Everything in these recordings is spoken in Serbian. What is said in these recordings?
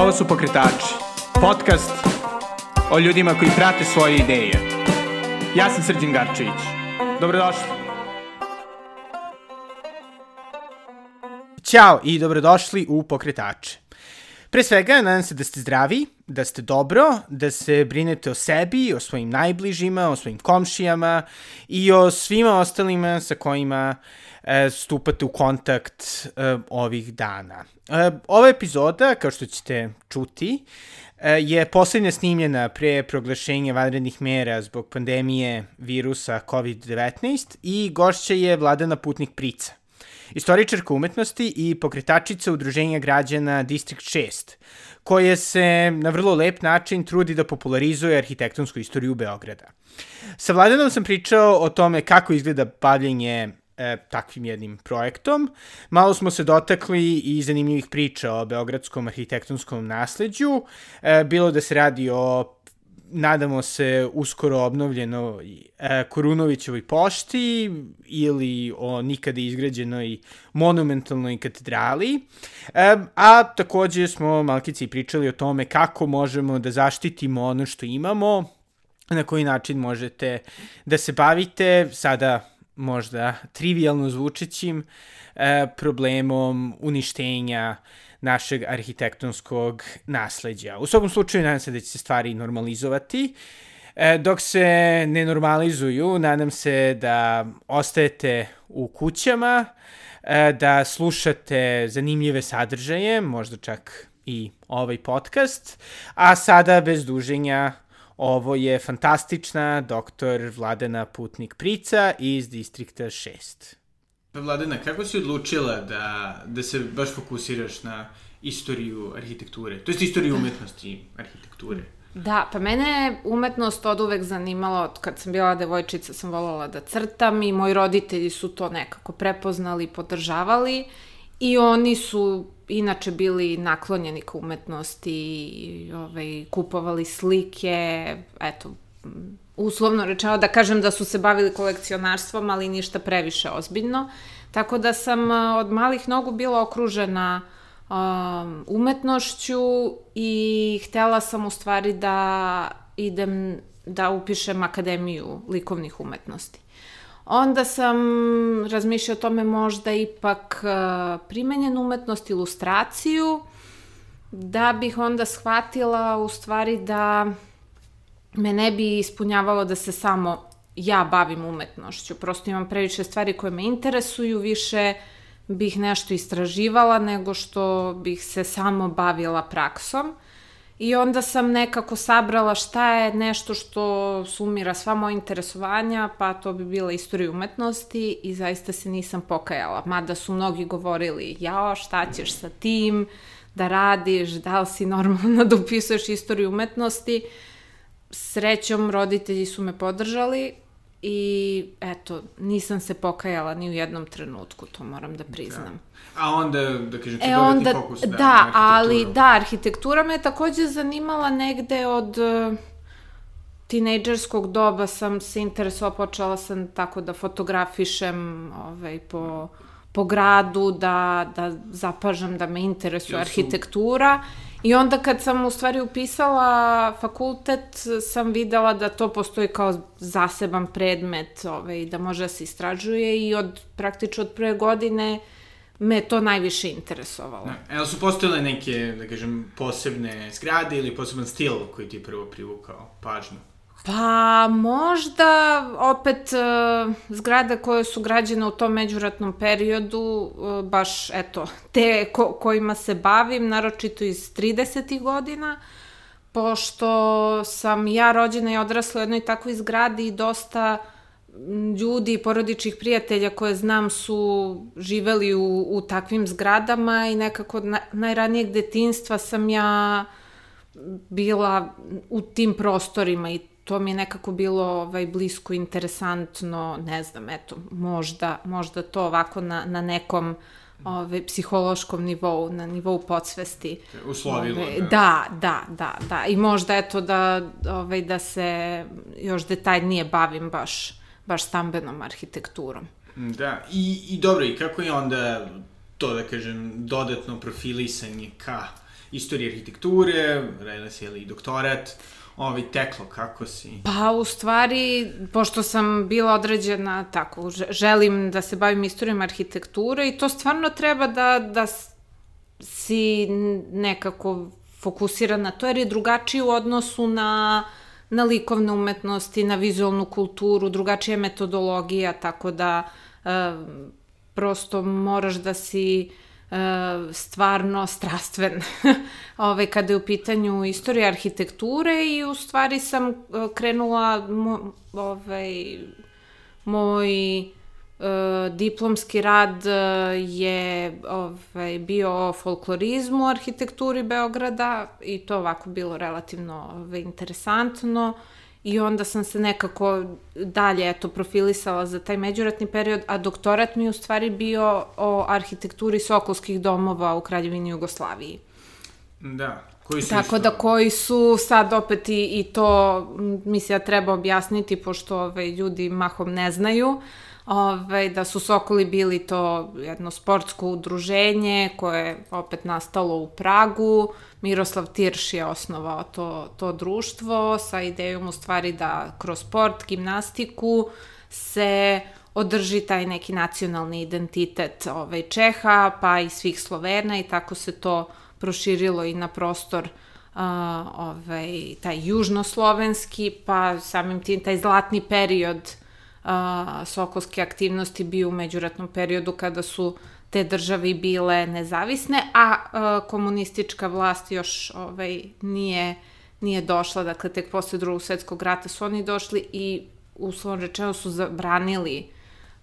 Ovo su Pokretači, podcast o ljudima koji prate svoje ideje. Ja sam Srđan Garčević. Dobrodošli. Ćao i dobrodošli u Pokretače. Pre svega, nadam se da ste zdravi, da ste dobro, da se brinete o sebi, o svojim najbližima, o svojim komšijama i o svima ostalima sa kojima e, stupate u kontakt e, ovih dana. E, ova epizoda, kao što ćete čuti, e, je poslednja snimljena pre proglašenja vanrednih mera zbog pandemije virusa COVID-19 i gošća je Vladana Putnik Prica istoričarka umetnosti i pokretačica udruženja građana Distrikt 6, koje se na vrlo lep način trudi da popularizuje arhitektonsku istoriju Beograda. Sa Vladanom sam pričao o tome kako izgleda bavljenje e, takvim jednim projektom. Malo smo se dotakli i zanimljivih priča o beogradskom arhitektonskom nasleđu, e, bilo da se radi o nadamo se uskoro obnovljeno e, Korunovićevoj pošti ili o nikada izgrađenoj monumentalnoj katedrali. E, a takođe smo malkici pričali o tome kako možemo da zaštitimo ono što imamo, na koji način možete da se bavite sada možda trivialno zvučećim e, problemom uništenja našeg arhitektonskog nasledđa. U svakom slučaju, nadam se da će se stvari normalizovati. E, dok se ne normalizuju, nadam se da ostajete u kućama, e, da slušate zanimljive sadržaje, možda čak i ovaj podcast, a sada bez duženja ovo je fantastična doktor Vladana Putnik Prica iz Distrikta 6. Vladana, kako si odlučila da, da se baš fokusiraš na istoriju arhitekture, to jest istoriju umetnosti arhitekture? Da, pa mene je umetnost od uvek zanimala, od kad sam bila devojčica sam voljela da crtam i moji roditelji su to nekako prepoznali i podržavali. I oni su inače bili naklonjeni ka umetnosti i ovaj, kupovali slike, eto, uslovno rečeno da kažem da su se bavili kolekcionarstvom, ali ništa previše ozbiljno. Tako da sam od malih nogu bila okružena um, umetnošću i htela sam u stvari da idem da upišem Akademiju likovnih umetnosti. Onda sam razmišljala o tome možda ipak uh, primenjenu umetnost, ilustraciju, da bih onda shvatila u stvari da me ne bi ispunjavalo da se samo ja bavim umetnošću. Prosto imam previše stvari koje me interesuju, više bih nešto istraživala nego što bih se samo bavila praksom. I onda sam nekako sabrala šta je nešto što sumira sva moja interesovanja, pa to bi bila istorija umetnosti i zaista se nisam pokajala. Mada su mnogi govorili, jao, šta ćeš sa tim, da radiš, da li si normalno da upisuješ istoriju umetnosti. Uh, srećom roditelji su me podržali i eto, nisam se pokajala ni u jednom trenutku, to moram da priznam. Da. A onda, da kažem, e, onda, fokus da, da ali da, arhitektura me takođe zanimala negde od uh, tinejdžerskog doba sam se interesovala, počela sam tako da fotografišem ovaj, po, po gradu, da, da zapažam da me interesuje arhitektura. Su I onda kad sam u stvari upisala fakultet, sam videla da to postoji kao zaseban predmet ovaj, da može da se istražuje i od praktično od prve godine me to najviše interesovalo. Da. Evo su postojale neke, da kažem, posebne zgrade ili poseban stil koji ti prvo privukao pažnju? Pa možda opet uh, zgrade koje su građene u tom međuratnom periodu, uh, baš eto, te ko, kojima se bavim, naročito iz 30. godina, pošto sam ja rođena i odrasla u jednoj takvoj zgradi i dosta ljudi i porodičnih prijatelja koje znam su živeli u, u takvim zgradama i nekako na, najranijeg detinstva sam ja bila u tim prostorima i to mi je nekako bilo ovaj, blisko, interesantno, ne znam, eto, možda, možda to ovako na, na nekom ovaj, psihološkom nivou, na nivou podsvesti. Uslovilo, ovaj, da. Da, da, da, I možda eto da, ovaj, da se još detaljnije bavim baš, baš stambenom arhitekturom. Da, i, i dobro, i kako je onda to, da kažem, dodatno profilisanje ka istorije arhitekture, radila si i doktorat, ovaj, teklo, kako si? Pa, u stvari, pošto sam bila određena tako, želim da se bavim istorijom arhitekture i to stvarno treba da, da si nekako fokusiran na to, jer je drugačiji u odnosu na, na likovne umetnosti, na vizualnu kulturu, drugačija metodologija, tako da e, prosto moraš da si e, stvarno strastven. Ove, kada je u pitanju istorija arhitekture i u stvari sam e, krenula mo, ovaj, moj E, diplomski rad je ovaj, bio o folklorizmu, arhitekturi Beograda i to ovako bilo relativno ovaj, interesantno i onda sam se nekako dalje eto, profilisala za taj međuratni period, a doktorat mi u stvari bio o arhitekturi sokolskih domova u Kraljevini Jugoslaviji. Da, koji su Tako isto... da koji su sad opet i, i to, mislim da treba objasniti, pošto ovaj, ljudi mahom ne znaju, uh, ovaj, da su Sokoli bili to jedno sportsko udruženje koje je opet nastalo u Pragu. Miroslav Tirš je osnovao to, to društvo sa idejom u stvari da kroz sport, gimnastiku se održi taj neki nacionalni identitet ovaj, Čeha, pa i svih Slovena i tako se to proširilo i na prostor uh, ovaj, taj južnoslovenski, pa samim tim taj zlatni period a, sokolske aktivnosti bio u međuratnom periodu kada su te države bile nezavisne, a, a komunistička vlast još ovaj, nije, nije došla, dakle tek posle drugog svetskog rata su oni došli i uslovno rečeno su zabranili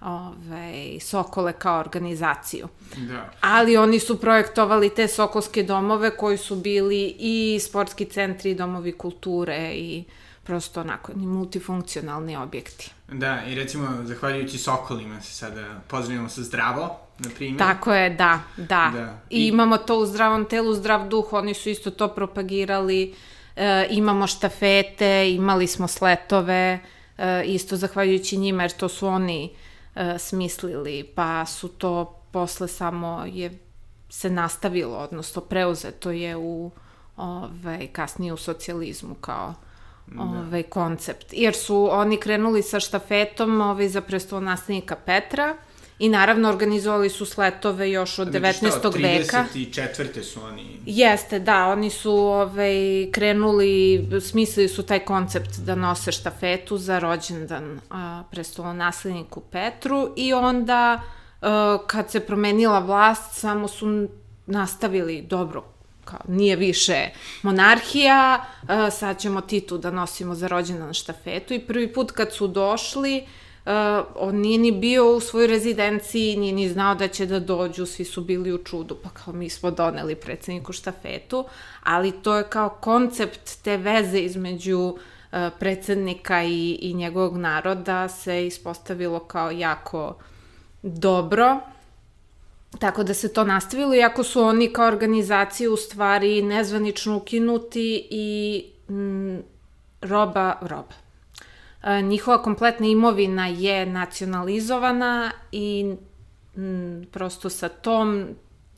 ovaj, Sokole kao organizaciju. Da. Ali oni su projektovali te Sokolske domove koji su bili i sportski centri, i domovi kulture i prosto onako, multifunkcionalni objekti. Da, i recimo, zahvaljujući Sokolima se sada pozdravimo sa zdravo, na primjer. Tako je, da, da. da. I, I imamo to u zdravom telu, zdrav duh, oni su isto to propagirali, e, imamo štafete, imali smo sletove, e, isto zahvaljujući njima, jer to su oni e, smislili, pa su to posle samo je se nastavilo, odnosno preuzeto je u ove, kasnije u socijalizmu kao. Ovaj, koncept. Jer su oni krenuli sa štafetom ovaj, za prestolonaslednika Petra i naravno organizovali su sletove još od 19. Šta, od veka. 34. su oni... Jeste, da, oni su ovaj, krenuli, smislili su taj koncept da nose štafetu za rođendan a, prestolonasledniku Petru i onda a, kad se promenila vlast samo su nastavili dobro kao, nije više monarhija, uh, sad ćemo Titu da nosimo za rođendan štafetu i prvi put kad su došli, uh, on nije ni bio u svojoj rezidenciji, nije ni znao da će da dođu, svi su bili u čudu, pa kao mi smo doneli predsedniku štafetu, ali to je kao koncept te veze između uh, predsednika i, i njegovog naroda se ispostavilo kao jako dobro Tako da se to nastavilo, iako su oni kao organizacije u stvari nezvanično ukinuti i m, roba, roba. E, njihova kompletna imovina je nacionalizovana i m, prosto sa tom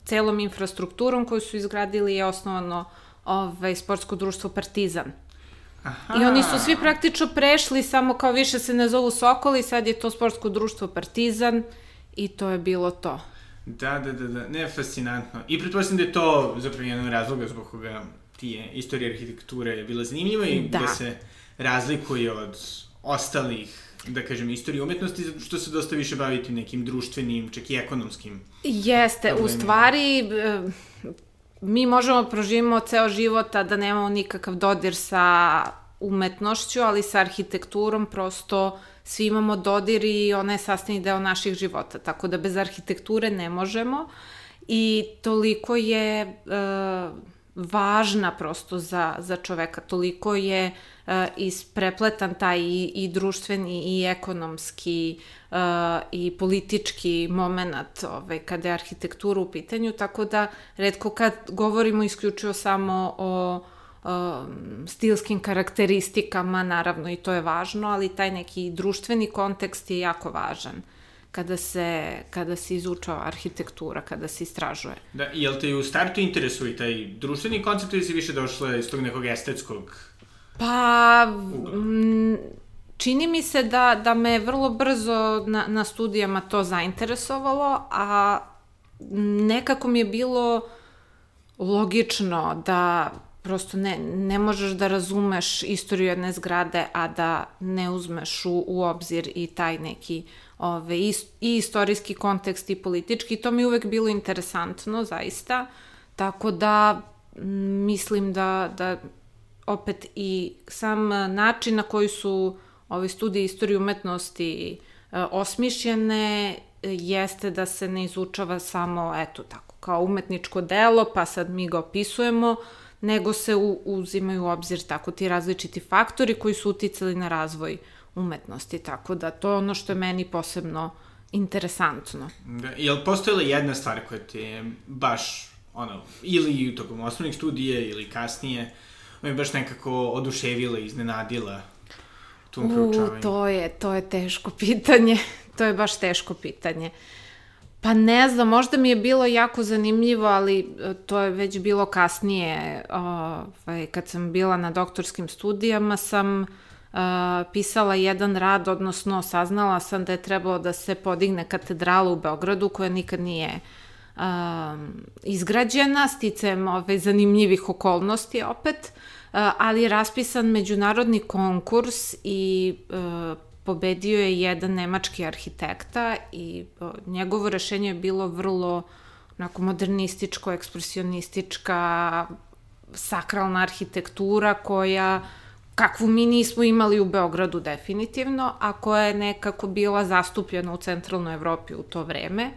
celom infrastrukturom koju su izgradili je osnovano ovaj, sportsko društvo Partizan. Aha. I oni su svi praktično prešli, samo kao više se ne zovu Sokoli, sad je to sportsko društvo Partizan i to je bilo to. Da, da, da, da, ne, fascinantno. I pretpostavljam da je to zapravo jedan razloga zbog koga ti je istorija arhitekture je bila zanimljiva i da. da se razlikuje od ostalih da kažem, istorije umetnosti, zato što se dosta više baviti nekim društvenim, čak i ekonomskim. Jeste, problemima. u stvari, e, mi možemo proživimo ceo život, a da nemamo nikakav dodir sa umetnošću, ali sa arhitekturom prosto svi imamo dodir i ona je sastavni deo naših života, tako da bez arhitekture ne možemo. I toliko je e, važna prosto za, za čoveka, toliko je e, isprepletan taj i, i društveni i ekonomski e, i politički moment ovaj, kada je arhitektura u pitanju, tako da redko kad govorimo isključivo samo o stilskim karakteristikama, naravno i to je važno, ali taj neki društveni kontekst je jako važan. kada se, kada se izučava arhitektura, kada se istražuje. Da, jel te u startu interesuje taj društveni koncept ili si više došla iz tog nekog estetskog Pa, m, čini mi se da, da me vrlo brzo na, na studijama to zainteresovalo, a nekako mi je bilo logično da prosto ne, ne možeš da razumeš istoriju jedne zgrade, a da ne uzmeš u, u obzir i taj neki ove, i, i istorijski kontekst i politički. To mi je uvek bilo interesantno, zaista. Tako da mislim da, da opet i sam način na koji su ove studije istorije umetnosti e, osmišljene jeste da se ne izučava samo, eto tako, kao umetničko delo, pa sad mi ga opisujemo, nego se u, uzimaju u obzir tako ti različiti faktori koji su uticali na razvoj umetnosti, tako da to je ono što je meni posebno interesantno. Da, je li postojala jedna stvar koja ti je baš, ono, ili tokom osnovnih studije ili kasnije, me baš nekako oduševila iznenadila tom proučavanju? U, to je, to je teško pitanje. to je baš teško pitanje. Pa ne znam, možda mi je bilo jako zanimljivo, ali e, to je već bilo kasnije, ovaj, kad sam bila na doktorskim studijama, sam uh, pisala jedan rad, odnosno saznala sam da je trebalo da se podigne katedrala u Beogradu, koja nikad nije uh, izgrađena, sticem ove zanimljivih okolnosti opet, ali je raspisan međunarodni konkurs i pobedio je jedan nemački arhitekta i njegovo rešenje je bilo vrlo onako modernističko, ekspresionistička, sakralna arhitektura koja kakvu mi nismo imali u Beogradu definitivno, a koja je nekako bila zastupljena u centralnoj Evropi u to vreme.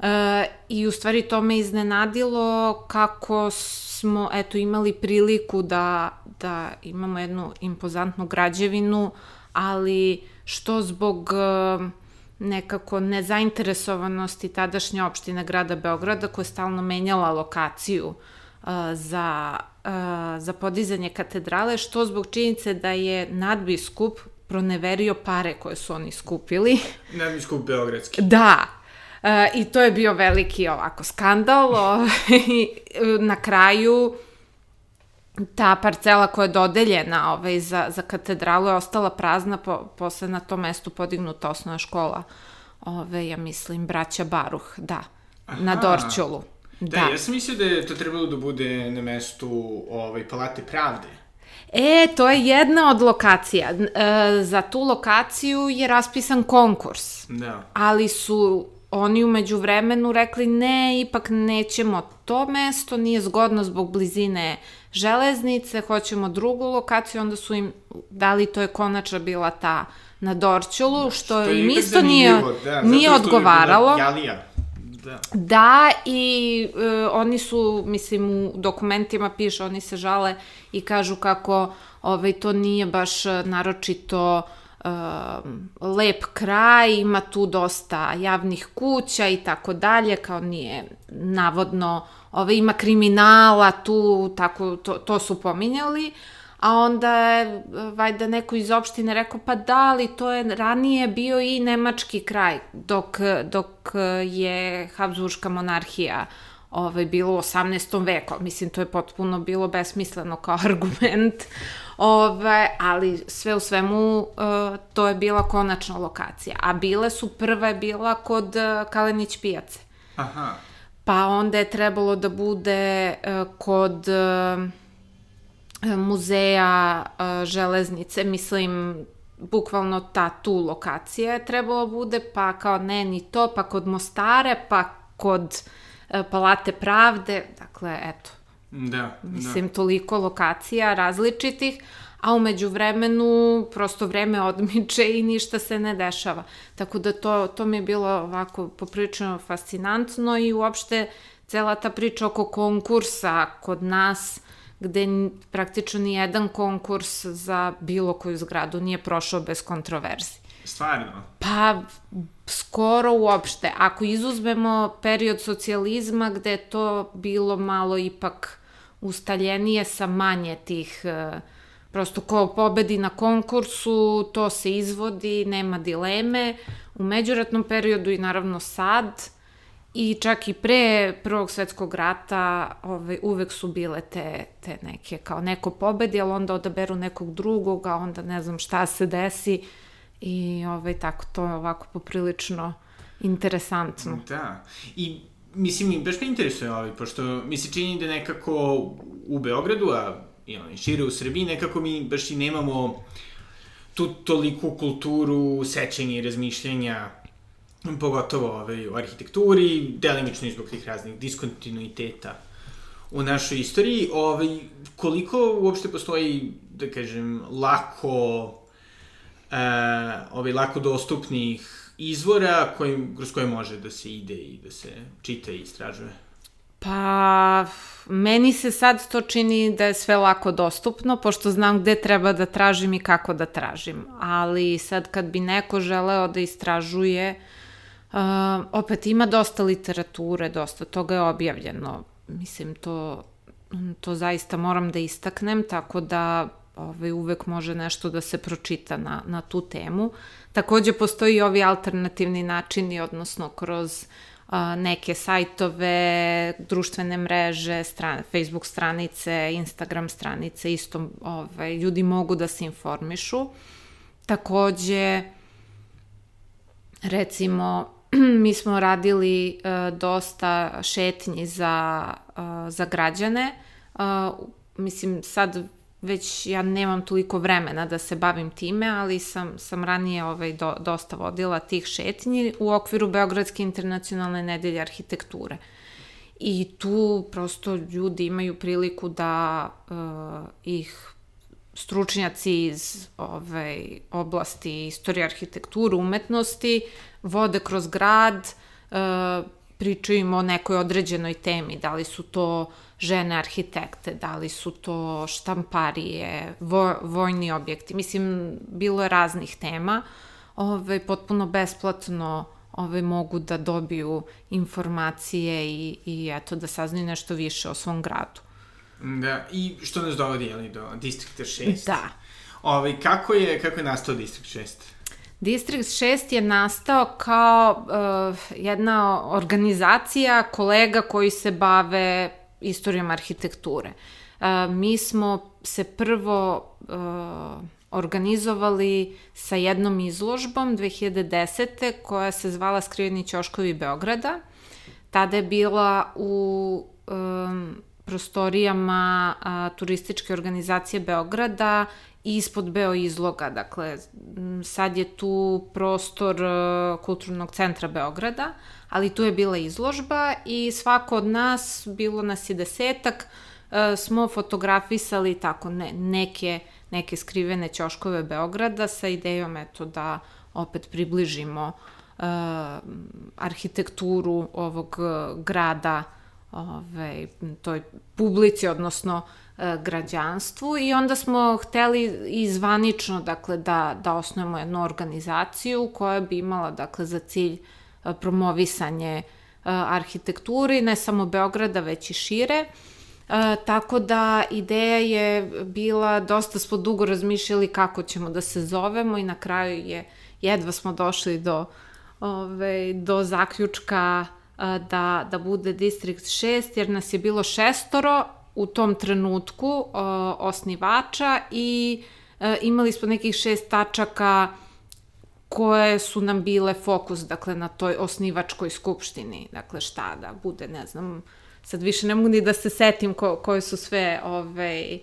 E, I u stvari to me iznenadilo kako smo eto imali priliku da, da imamo jednu impozantnu građevinu, ali što zbog e, nekako nezainteresovanosti tadašnje opštine grada Beograda koja je stalno menjala lokaciju uh, za, uh, za podizanje katedrale, što zbog činjenice da je nadbiskup proneverio pare koje su oni skupili. Nadbiskup Beogradski. Da, Uh, I to je bio veliki ovako skandal. na kraju ta parcela koja je dodeljena ovaj, za, za katedralu je ostala prazna, po, posle na tom mestu podignuta osnovna škola, ove, ja mislim, braća Baruh, da, Aha. na Dorčolu. Da, da, ja sam mislio da je to trebalo da bude na mestu ovaj, Palate pravde. E, to je jedna od lokacija. E, za tu lokaciju je raspisan konkurs. Da. Ali su oni umeđu vremenu rekli ne, ipak nećemo to mesto, nije zgodno zbog blizine železnice, hoćemo drugu lokaciju, onda su im dali, to je konača bila ta na Dorčulu, što, što im isto nije, da, nije odgovaralo. Jalija. Da. da, i e, oni su, mislim, u dokumentima piše, oni se žale i kažu kako ovaj, to nije baš naročito uh, lep kraj, ima tu dosta javnih kuća i tako dalje, kao nije navodno, ove, ima kriminala tu, tako, to, to su pominjali, a onda je vajda neko iz opštine rekao pa da, ali to je ranije bio i nemački kraj, dok, dok je Habsburgska monarhija ovaj, bilo u 18. veku. Mislim, to je potpuno bilo besmisleno kao argument. Ove, ali sve u svemu uh, to je bila konačna lokacija. A bile su, prva je bila kod uh, Kalenić pijace. Aha. Pa onda je trebalo da bude uh, kod uh, muzeja uh, železnice, mislim, bukvalno ta tu lokacija je trebalo bude, pa kao ne ni to, pa kod Mostare, pa kod uh, Palate pravde, dakle, eto, Da, Mislim, da. toliko lokacija različitih, a umeđu vremenu prosto vreme odmiče i ništa se ne dešava. Tako da to, to mi je bilo ovako poprično fascinantno i uopšte cela ta priča oko konkursa kod nas, gde praktično ni jedan konkurs za bilo koju zgradu nije prošao bez kontroverzi. Stvarno? Pa, skoro uopšte. Ako izuzmemo period socijalizma gde je to bilo malo ipak ustaljenije sa manje tih uh, prosto ko pobedi na konkursu, to se izvodi, nema dileme. U međuratnom periodu i naravno sad, I čak i pre Prvog svetskog rata ovaj, uvek su bile te, te neke, kao neko pobedi, ali onda odaberu nekog drugog, a onda ne znam šta se desi i ovaj, tako to je ovako poprilično interesantno. Da, i mislim, baš me interesuje ovaj, pošto mi se čini da nekako u Beogradu, a i ovaj, šire u Srbiji, nekako mi baš i nemamo tu toliku kulturu sećenja i razmišljenja pogotovo ovaj, u arhitekturi, delimično zbog tih raznih diskontinuiteta u našoj istoriji, ovaj, koliko uopšte postoji, da kažem, lako, uh, ovaj, lako dostupnih izvora kojim, kroz koje može da se ide i da se čita i istražuje? Pa, meni se sad to čini da je sve lako dostupno, pošto znam gde treba da tražim i kako da tražim. Ali sad kad bi neko želeo da istražuje, uh, opet ima dosta literature, dosta toga je objavljeno. Mislim, to, to zaista moram da istaknem, tako da ovaj, uvek može nešto da se pročita na, na tu temu. Takođe postoji i ovi alternativni načini, odnosno kroz a, neke sajtove, društvene mreže, strane, Facebook stranice, Instagram stranice, isto ovaj, ljudi mogu da se informišu. Takođe, recimo, mi smo radili uh, dosta šetnji za, uh, za građane. Uh, mislim, sad već ja nemam toliko vremena da se bavim time, ali sam, sam ranije ovaj, do, dosta vodila tih šetnji u okviru Beogradske internacionalne nedelje arhitekture. I tu prosto ljudi imaju priliku da uh, ih stručnjaci iz ovaj, oblasti istorije arhitekture, umetnosti, vode kroz grad, uh, pričaju im o nekoj određenoj temi, da li su to žene arhitekte, da li su to štamparije, vo, vojni objekti. Mislim, bilo je raznih tema, ove, potpuno besplatno ove, mogu da dobiju informacije i, i eto, da saznaju nešto više o svom gradu. Da, i što nas dovodi, jeli, do Distrikta 6? Da. Ove, kako je, kako je nastao Distrikt 6? Distrikt 6 je nastao kao uh, jedna organizacija kolega koji se bave istorijom arhitekture. Uh, mi smo se prvo uh, organizovali sa jednom izložbom 2010. koja se zvala Skriveni ćoškovi Beograda. Tada je bila u um, prostorijama a, turističke organizacije Beograda ispod Beo izloga, dakle sad je tu prostor a, kulturnog centra Beograda, ali tu je bila izložba i svako od nas, bilo nas je desetak, a, smo fotografisali tako ne, neke, neke skrivene ćoškove Beograda sa idejom eto da opet približimo uh, arhitekturu ovog grada ovaj, toj publici, odnosno e, građanstvu i onda smo hteli i zvanično dakle, da, da osnujemo jednu organizaciju koja bi imala dakle, za cilj e, promovisanje e, arhitekture, ne samo Beograda, već i šire. E, tako da ideja je bila, dosta smo dugo razmišljali kako ćemo da se zovemo i na kraju je, jedva smo došli do, ove, do zaključka da, da bude Distrikt 6, jer nas je bilo šestoro u tom trenutku osnivača i imali smo nekih šest tačaka koje su nam bile fokus, dakle, na toj osnivačkoj skupštini. Dakle, šta da bude, ne znam, sad više ne mogu ni da se setim ko, koje su sve ovaj,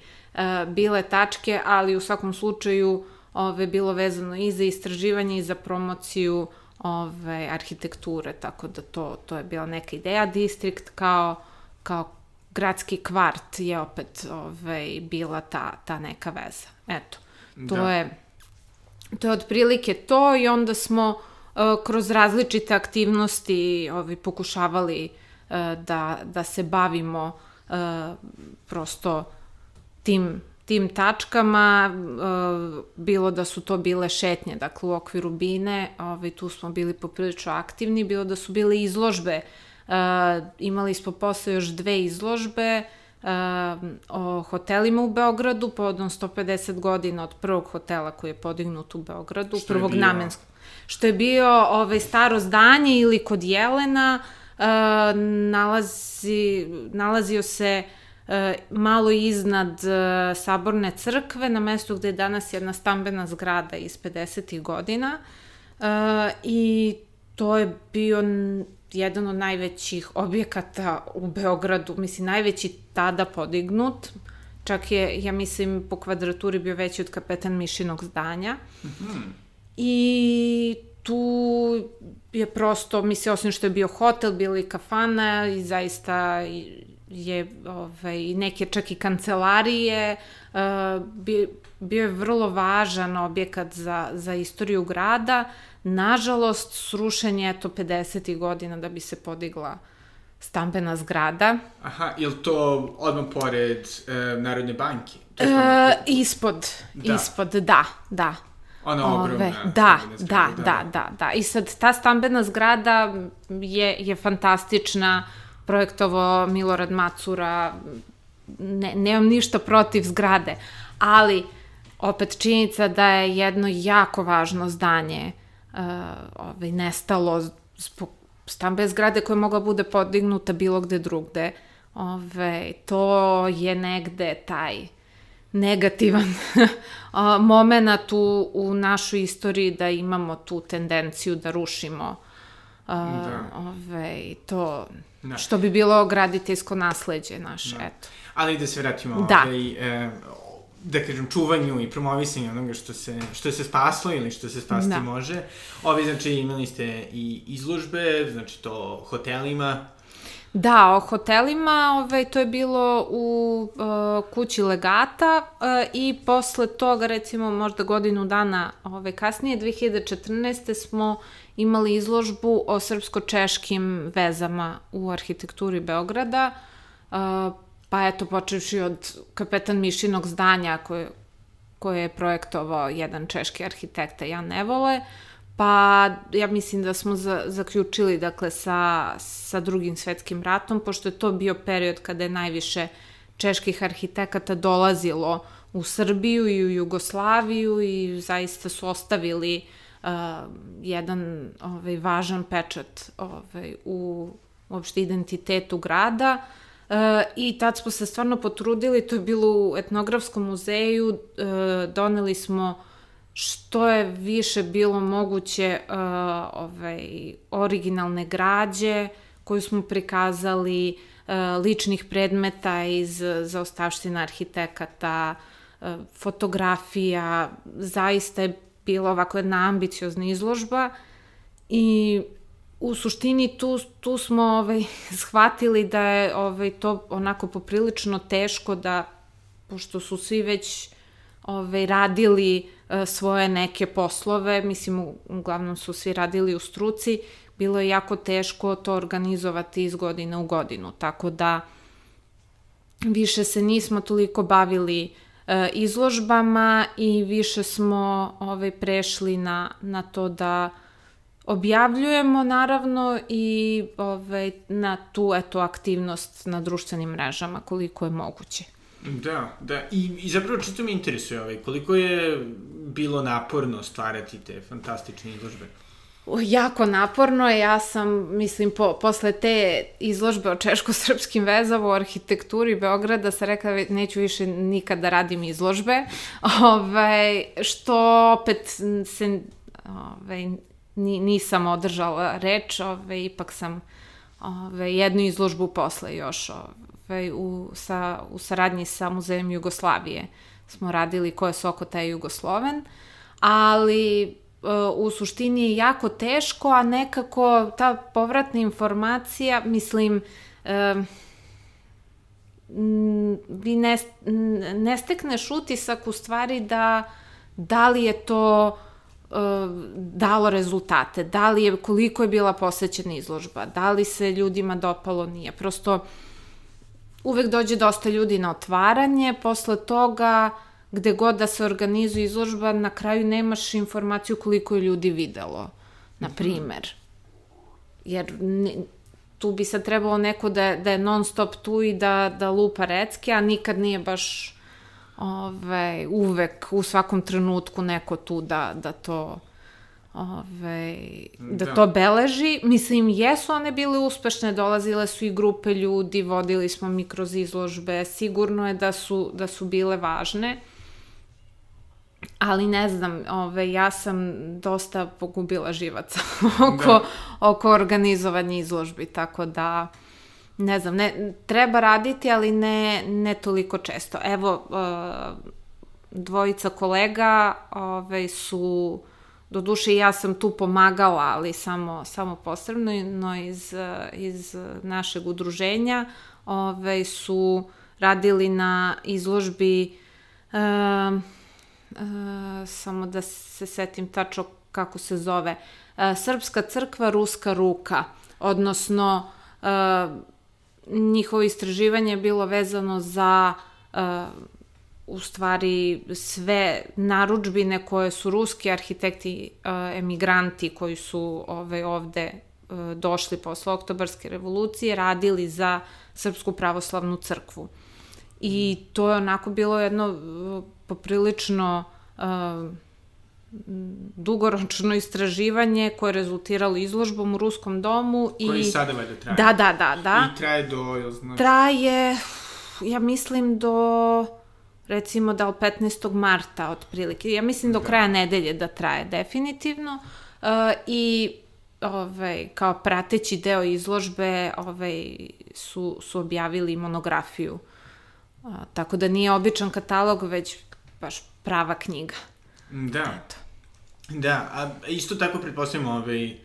bile tačke, ali u svakom slučaju ove, bilo vezano i za istraživanje i za promociju ove, arhitekture, tako da to, to je bila neka ideja. Distrikt kao, kao gradski kvart je opet ove, bila ta, ta neka veza. Eto, to da. je to je otprilike to i onda smo uh, kroz različite aktivnosti ovi, pokušavali uh, da, da se bavimo uh, prosto tim tim tačkama, bilo da su to bile šetnje, dakle u okviru bine, ovaj, tu smo bili poprilično aktivni, bilo da su bile izložbe, uh, imali smo posle još dve izložbe, o hotelima u Beogradu povodom 150 godina od prvog hotela koji je podignut u Beogradu, Što prvog namenskog. Što je bio ovaj, staro zdanje ili kod Jelena, uh, nalazi, nalazio se uh, malo iznad uh, Saborne crkve, na mestu gde je danas jedna stambena zgrada iz 50. godina. Uh, I to je bio jedan od najvećih objekata u Beogradu, mislim, najveći tada podignut. Čak je, ja mislim, po kvadraturi bio veći od kapetan Mišinog zdanja. I tu je prosto, mislim, osim što je bio hotel, bila i kafana i zaista je ovaj, neke čak i kancelarije, uh, bi, bio je vrlo važan objekat za, za istoriju grada. Nažalost, srušen je to 50. godina da bi se podigla stambena zgrada. Aha, je li to odmah pored e, Narodne banke? E, ispod, Da. ispod, da, da. Ona ogromna. Ove, da, da, zgrada, da, da, da. I sad ta stambena zgrada je, je fantastična, projektovo Milorad Macura, ne, nemam ništa protiv zgrade, ali opet činjenica da je jedno jako važno zdanje uh, ovaj, nestalo zbog stambene zgrade koja je mogla bude podignuta bilo gde drugde. Ove, to je negde taj negativan moment u, u našoj istoriji da imamo tu tendenciju da rušimo a, Da. ove, to Da. što bi bilo graditeljsko nasleđe naše, eto. Ali da se vratimo Da. ovaj, e, da kažem, čuvanju i promovisanju onoga što se, što se spaslo ili što se spasti Da. može. Ovi, znači, imali ste i izložbe, znači to hotelima. Da, o hotelima, ovaj, to je bilo u uh, kući legata uh, i posle toga, recimo možda godinu dana ovaj, kasnije, 2014. smo imali izložbu o srpsko-češkim vezama u arhitekturi Beograda, uh, pa eto, počevši od kapetan Mišinog zdanja koje, koje je projektovao jedan češki arhitekta Jan Nevole, Pa ja mislim da smo za, zaključili dakle sa, sa drugim svetskim ratom, pošto je to bio period kada je najviše čeških arhitekata dolazilo u Srbiju i u Jugoslaviju i zaista su ostavili uh, jedan ovaj, važan pečat ovaj, u uopšte identitetu grada. Uh, I tad smo se stvarno potrudili, to je bilo u etnografskom muzeju, uh, doneli smo što je više bilo moguće uh, ovaj, originalne građe koju smo prikazali, uh, ličnih predmeta iz zaostavština arhitekata, uh, fotografija, zaista je bila ovako jedna ambiciozna izložba i u suštini tu, tu smo ovaj, shvatili da je ovaj, to onako poprilično teško da, pošto su svi već ovaj, radili e, svoje neke poslove, mislim, uglavnom su svi radili u struci, bilo je jako teško to organizovati iz godine u godinu, tako da više se nismo toliko bavili e, izložbama i više smo ovaj, prešli na, na to da objavljujemo naravno i ovaj, na tu eto aktivnost na društvenim mrežama koliko je moguće. Da, da. I, i zapravo čisto me interesuje ovaj, koliko je bilo naporno stvarati te fantastične izložbe. Jako naporno je, ja sam, mislim, po, posle te izložbe o češko-srpskim vezama u arhitekturi Beograda sam rekla "Ve- neću više nikad da radim izložbe, ovaj, što opet se ovaj, ni, nisam održala reč, ovaj, ipak sam ovaj, jednu izložbu posle još ovaj, u, sa, u saradnji sa Muzejem Jugoslavije smo radili ko je Sokota i Jugosloven, ali e, u suštini je jako teško, a nekako ta povratna informacija, mislim, e, vi ne, ne stekneš utisak u stvari da da li je to e, dalo rezultate, da li je, koliko je bila posećena izložba, da li se ljudima dopalo, nije. Prosto uvek dođe dosta ljudi na otvaranje, posle toga gde god da se organizuje izložba, na kraju nemaš informaciju koliko je ljudi videlo, na primer. Jer ne, tu bi sad trebalo neko da, da je non stop tu i da, da lupa recke, a nikad nije baš ove, uvek u svakom trenutku neko tu da, da to ove, da, da to beleži. Mislim, jesu one bile uspešne, dolazile su i grupe ljudi, vodili smo mi kroz izložbe, sigurno je da su, da su bile važne. Ali ne znam, ove, ja sam dosta pogubila živaca oko, da. oko organizovanja izložbi, tako da ne znam, ne, treba raditi, ali ne, ne toliko često. Evo, uh, dvojica kolega ove, su, do duše ja sam tu pomagala, ali samo, samo posebno no iz, iz našeg udruženja, ove, su radili na izložbi uh, uh, samo da se setim tačno kako se zove, uh, Srpska crkva, Ruska ruka, odnosno uh, njihovo istraživanje je bilo vezano za uh, u stvari sve naručbine koje su ruski arhitekti uh, emigranti koji su ove, ovde uh, došli posle oktobarske revolucije radili za Srpsku pravoslavnu crkvu. I to je onako bilo jedno uh, poprilično dugoročno istraživanje koje je rezultiralo izložbom u Ruskom domu. I... Koji sada valjda traje. Da, da, da, da. I traje do, jel znaš? Traje, ja mislim do recimo da od 15. marta otprilike. Ja mislim do da. kraja nedelje da traje definitivno. Uh, I ovaj, kao prateći deo izložbe ovaj, su, su objavili monografiju. Uh, tako da nije običan katalog, već baš prava knjiga. Da. Eto. Da, a isto tako pretpostavljamo ovaj,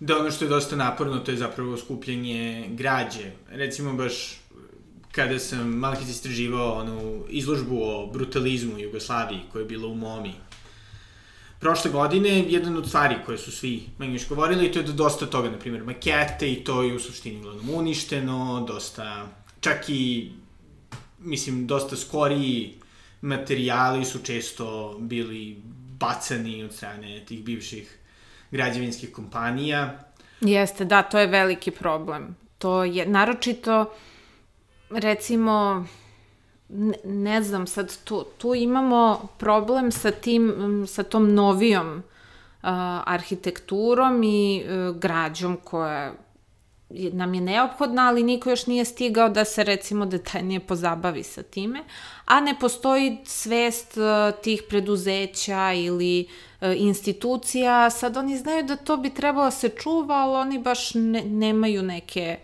da ono što je dosta naporno, to je zapravo skupljanje građe. Recimo baš kada sam malo kad istraživao onu izložbu o brutalizmu Jugoslaviji koja je bila u Momi. Prošle godine, jedan od stvari koje su svi manje još govorili, to je da dosta toga, na primjer, makete i to je u suštini uglavnom uništeno, dosta, čak i, mislim, dosta skoriji materijali su često bili bacani od strane tih bivših građevinskih kompanija. Jeste, da, to je veliki problem. To je, naročito, recimo, ne, ne znam, sad tu, tu imamo problem sa tim, sa tom novijom uh, arhitekturom i uh, građom koja nam je neophodna, ali niko još nije stigao da se recimo detaljnije pozabavi sa time, a ne postoji svest uh, tih preduzeća ili uh, institucija, sad oni znaju da to bi trebalo da se čuva, ali oni baš ne, nemaju neke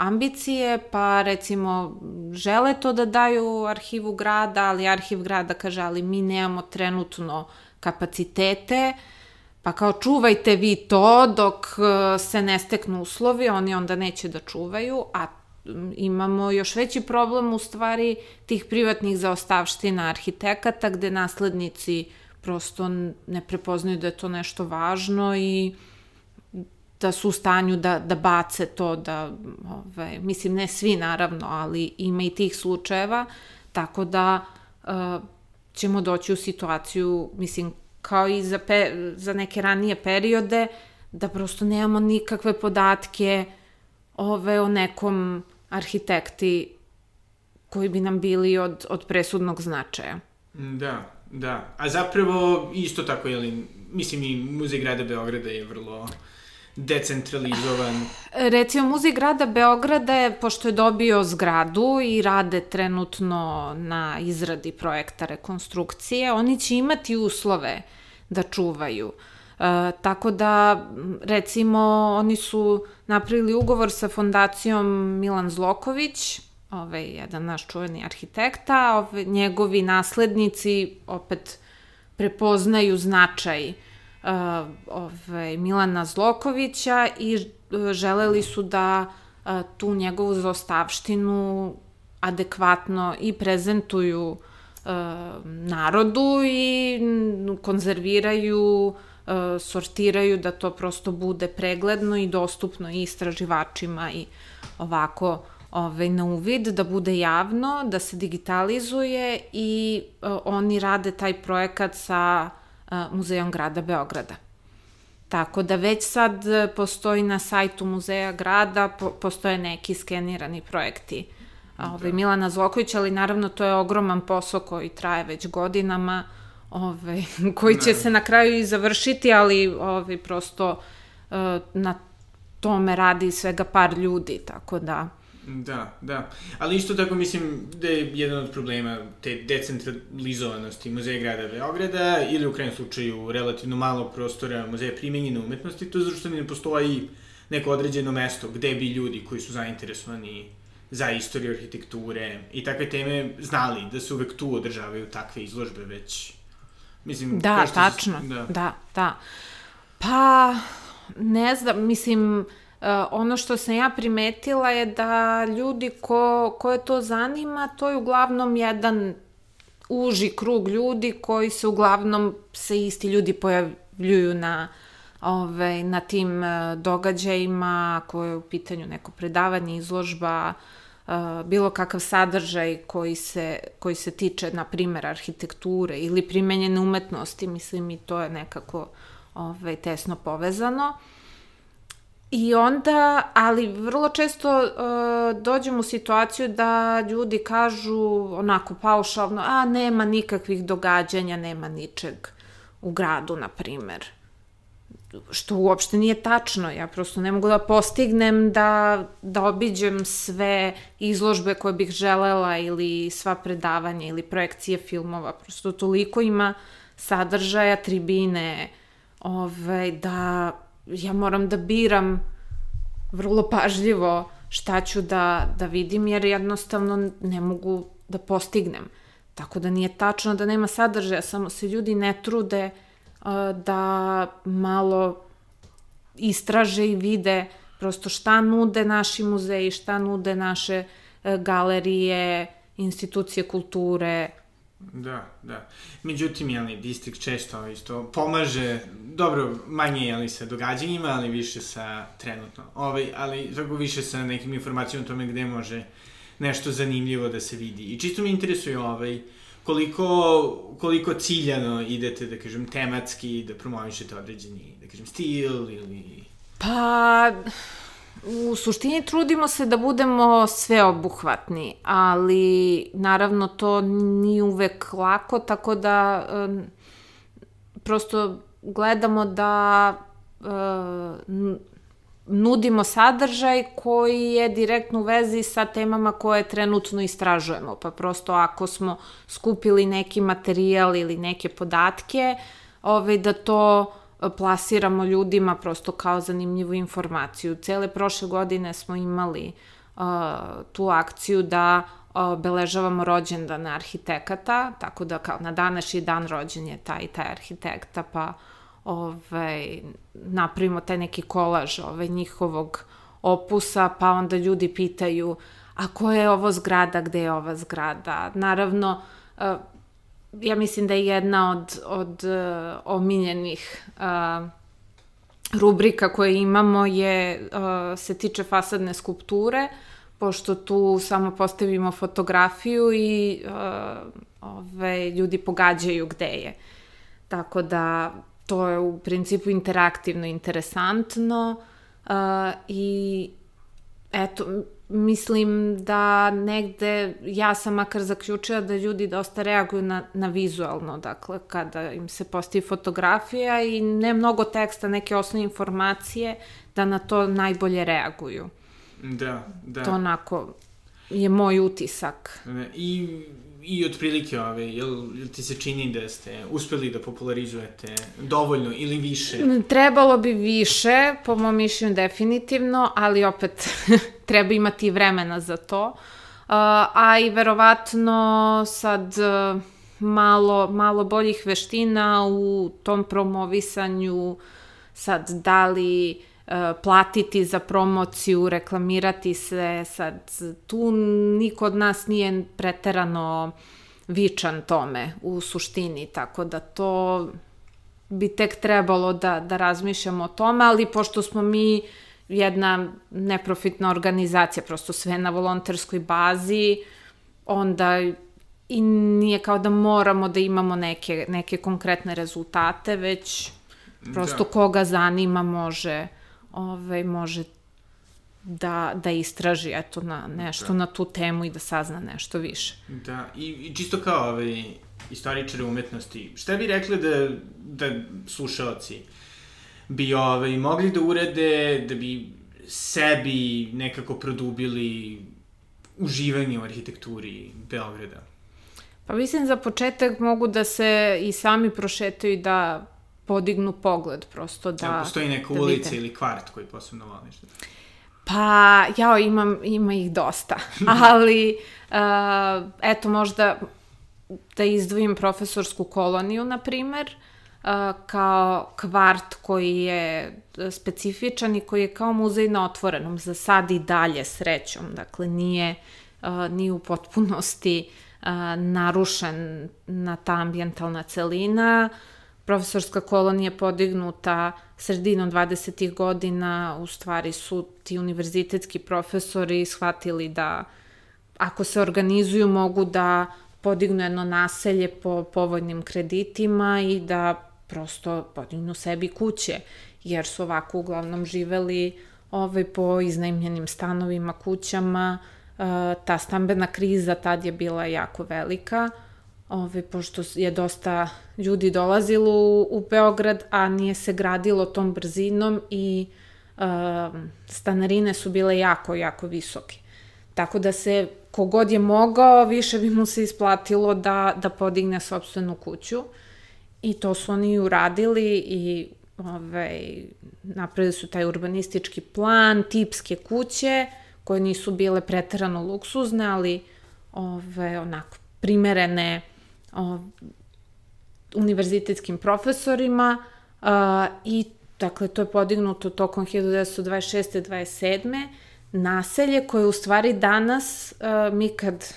ambicije, pa recimo žele to da daju arhivu grada, ali arhiv grada kaže, ali mi nemamo trenutno kapacitete, uh, Pa kao čuvajte vi to dok e, se ne steknu uslovi, oni onda neće da čuvaju, a imamo još veći problem u stvari tih privatnih zaostavština arhitekata gde naslednici prosto ne prepoznaju da je to nešto važno i da su u stanju da, da bace to, da, ovaj, mislim, ne svi naravno, ali ima i tih slučajeva, tako da uh, ćemo doći u situaciju, mislim, kao i za, pe, za neke ranije periode, da prosto nemamo nikakve podatke ove o nekom arhitekti koji bi nam bili od, od presudnog značaja. Da, da. A zapravo isto tako, jeli, mislim i Muzej grada Beograda je vrlo decentralizovan. Recimo, Muzej grada Beograda je, pošto je dobio zgradu i rade trenutno na izradi projekta rekonstrukcije, oni će imati uslove da čuvaju. E, tako da, recimo, oni su napravili ugovor sa fondacijom Milan Zloković, ovaj, jedan naš čuveni arhitekta, ovaj, njegovi naslednici opet prepoznaju značaj uh, ovaj, Milana Zlokovića i uh, želeli su da uh, tu njegovu zostavštinu adekvatno i prezentuju uh, narodu i konzerviraju, uh, sortiraju da to prosto bude pregledno i dostupno i istraživačima i ovako ovaj, na uvid, da bude javno, da se digitalizuje i uh, oni rade taj projekat sa Muzejom grada Beograda. Tako da već sad postoji na sajtu Muzeja grada, po, postoje neki skenirani projekti da. ovaj, Milana Zlokovića, ali naravno to je ogroman posao koji traje već godinama, ovaj, koji će ne. se na kraju i završiti, ali ovaj, prosto uh, na tome radi svega par ljudi, tako da... Da, da. Ali isto tako mislim da je jedan od problema te decentralizovanosti Muzeja grada Beograda ili u krajem slučaju relativno malo prostora Muzeja primenjene umetnosti, to je zato što ne postoji neko određeno mesto gde bi ljudi koji su zainteresovani za istoriju arhitekture i takve teme znali da se uvek tu održavaju takve izložbe već mislim da, tačno, da. da, da. Pa ne znam, mislim Uh, ono što sam ja primetila je da ljudi ko, koje to zanima, to je uglavnom jedan uži krug ljudi koji se uglavnom se isti ljudi pojavljuju na ove, na tim uh, događajima koje je u pitanju neko predavanje, izložba, uh, bilo kakav sadržaj koji se, koji se tiče, na primer, arhitekture ili primenjene umetnosti, mislim i to je nekako ove, tesno povezano. I onda, ali vrlo često uh, dođem u situaciju da ljudi kažu onako paušalno, a nema nikakvih događanja, nema ničeg u gradu, na primer. Što uopšte nije tačno, ja prosto ne mogu da postignem da, da obiđem sve izložbe koje bih želela ili sva predavanja ili projekcije filmova, prosto toliko ima sadržaja, tribine, ovaj, da ja moram da biram vrlo pažljivo šta ću da, da vidim, jer jednostavno ne mogu da postignem. Tako da nije tačno da nema sadržaja, samo se ljudi ne trude uh, da malo istraže i vide prosto šta nude naši muzeji, šta nude naše uh, galerije, institucije kulture, Da, da. Međutim, jeli, distrikt često isto pomaže, dobro, manje jeli, sa događanjima, ali više sa trenutno. Ovaj, ali tako više sa nekim informacijama o tome gde može nešto zanimljivo da se vidi. I čisto mi interesuje ovaj, koliko, koliko ciljano idete, da kažem, tematski, da promovišete određeni, da kažem, stil ili... Pa, U suštini trudimo se da budemo sveobuhvatni, ali naravno to nije uvek lako, tako da um, prosto gledamo da um, nudimo sadržaj koji je direktno u vezi sa temama koje trenutno istražujemo. Pa prosto ako smo skupili neki materijal ili neke podatke, ovaj, da to plasiramo ljudima prosto kao zanimljivu informaciju. Cele prošle godine smo imali uh, tu akciju da obeležavamo rođendan arhitekata, tako da kao na današnji dan rođen je taj i taj arhitekta, pa ovaj, napravimo taj neki kolaž ovaj, njihovog opusa, pa onda ljudi pitaju a koja je ovo zgrada, gde je ova zgrada. Naravno, ja mislim da je jedna od, od uh, omiljenih uh, rubrika koje imamo je, uh, se tiče fasadne skulpture, pošto tu samo postavimo fotografiju i uh, ove, ljudi pogađaju gde je. Tako da to je u principu interaktivno, interesantno uh, i eto, mislim da negde, ja sam makar zaključila da ljudi dosta reaguju na, na vizualno, dakle, kada im se postavi fotografija i ne mnogo teksta, neke osnovne informacije, da na to najbolje reaguju. Da, da. To onako je moj utisak. I i otprilike, ove, jel, jel ti se čini da ste uspeli da popularizujete dovoljno ili više? Trebalo bi više, po mom mišljenju definitivno, ali opet treba imati vremena za to. Uh, a i verovatno sad uh, malo, malo boljih veština u tom promovisanju, sad da li uh, platiti za promociju, reklamirati se, sad tu niko od nas nije preterano vičan tome u suštini, tako da to bi tek trebalo da, da razmišljamo o tome, ali pošto smo mi jedna neprofitna organizacija, prosto sve na volonterskoj bazi, onda i nije kao da moramo da imamo neke, neke konkretne rezultate, već Prosto da. koga zanima može, ovaj, može da, da istraži eto, na nešto da. na tu temu i da sazna nešto više. Da, i, i čisto kao ovaj, istoričari umetnosti, šta bi rekli da, da slušalci bi ovaj, mogli da urede, da bi sebi nekako produbili uživanje u arhitekturi Beograda? Pa mislim za početak mogu da se i sami prošetaju da podignu pogled, prosto da... Ja, postoji neka da ulica ili kvart koji posebno voliš? Pa, ja imam, ima ih dosta, ali uh, eto možda da izdvojim profesorsku koloniju, na primer, uh, kao kvart koji je specifičan i koji je kao muzej na otvorenom, za sad i dalje srećom, dakle nije, nije u potpunosti narušen na ta ambijentalna celina, profesorska kolonija podignuta sredinom 20. godina, u stvari su ti univerzitetski profesori shvatili da ako se organizuju mogu da podignu jedno naselje po povoljnim kreditima i da prosto podignu sebi kuće, jer su ovako uglavnom živeli ovaj, po iznajmljenim stanovima, kućama, ta stambena kriza tad je bila jako velika, Ove, pošto je dosta ljudi dolazilo u, u Beograd, a nije se gradilo tom brzinom i uh, stanarine su bile jako, jako visoke. Tako da se, kogod je mogao, više bi mu se isplatilo da, da podigne sobstvenu kuću. I to su oni uradili i ovaj, napravili su taj urbanistički plan, tipske kuće, koje nisu bile preterano luksuzne, ali ove, onako primerene o, univerzitetskim profesorima a, i dakle to je podignuto tokom 1926. 27. naselje koje u stvari danas a, mi kad,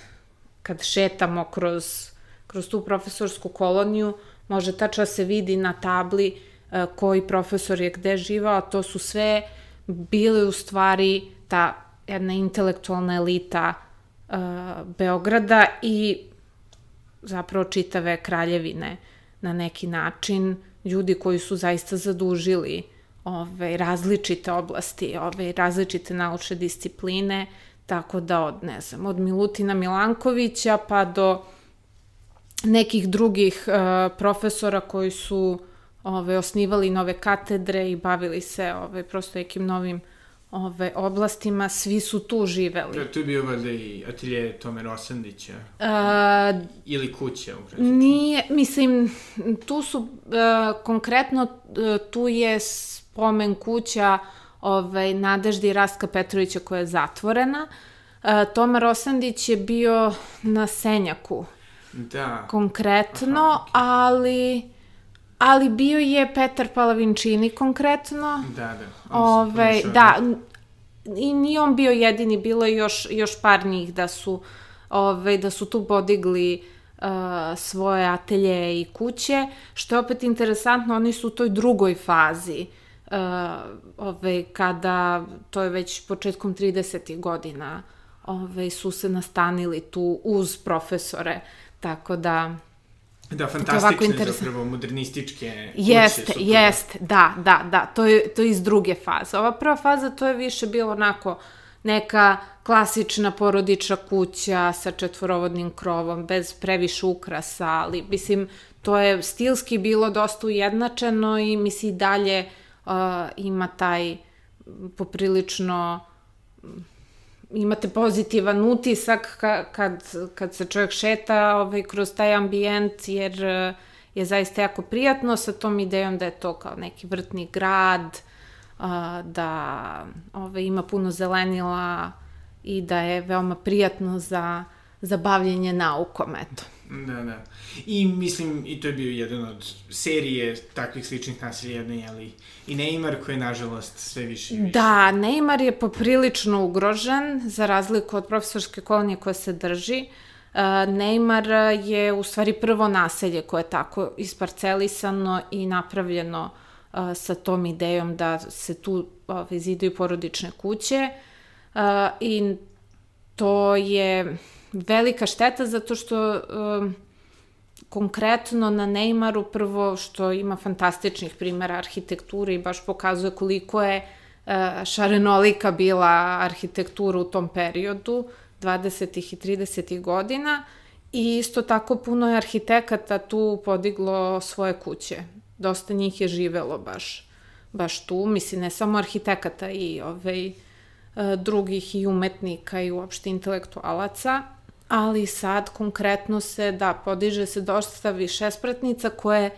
kad šetamo kroz, kroz tu profesorsku koloniju može tačno da se vidi na tabli a, koji profesor je gde živao, to su sve bile u stvari ta jedna intelektualna elita uh, Beograda i zapravo čitave kraljevine na neki način, ljudi koji su zaista zadužili ove, različite oblasti, ove, različite naučne discipline, tako da od, ne znam, od Milutina Milankovića pa do nekih drugih uh, profesora koji su ove, osnivali nove katedre i bavili se ove, prosto nekim novim ove, oblastima, svi su tu živeli. Da, tu je bio valjda i atelje Tome Rosandića. A, Ili kuća, u Nije, mislim, tu su, a, konkretno, a, tu je spomen kuća ovaj, Nadeždi Raska Petrovića koja je zatvorena. A, Toma Rosandić je bio na Senjaku. Da. Konkretno, Aha, okay. ali ali bio je Petar Palavinčini konkretno. Da, da. Ove, da, i nije on bio jedini, bilo je još, još par njih da su, ove, da su tu podigli uh, svoje atelje i kuće, što je opet interesantno, oni su u toj drugoj fazi, uh, ove, kada, to je već početkom 30. godina, ove, su se nastanili tu uz profesore, tako da Da, fantastične zapravo, modernističke Jeste, jeste, da, da, da, to je, to je iz druge faze. Ova prva faza to je više bilo onako neka klasična porodična kuća sa četvorovodnim krovom, bez previše ukrasa, ali mislim, to je stilski bilo dosta ujednačeno i mislim i dalje uh, ima taj poprilično imate pozitivan utisak ka, kad, kad se čovjek šeta ovaj, kroz taj ambijent, jer eh, je zaista jako prijatno sa tom idejom da je to kao neki vrtni grad, da ovaj, ima puno zelenila i da je veoma prijatno za, za bavljenje naukom, eto. Da, da. I mislim, i to je bio jedan od serije takvih sličnih nasilja, jedno je i Neymar koji je nažalost sve više i više. Da, Neymar je poprilično ugrožen, za razliku od profesorske kolonije koja se drži. Uh, Neymar je u stvari prvo naselje koje je tako isparcelisano i napravljeno uh, sa tom idejom da se tu uh, zidaju porodične kuće uh, i to je velika šteta zato što um, konkretno na Neymaru prvo što ima fantastičnih primjera arhitekture i baš pokazuje koliko je uh, šarenolika bila arhitektura u tom periodu, 20. i 30. godina. I isto tako puno je arhitekata tu podiglo svoje kuće. Dosta njih je živelo baš, baš tu. Mislim, ne samo arhitekata i ovaj, e, drugih i umetnika i uopšte intelektualaca ali sad konkretno se, da, podiže se dosta više spratnica koje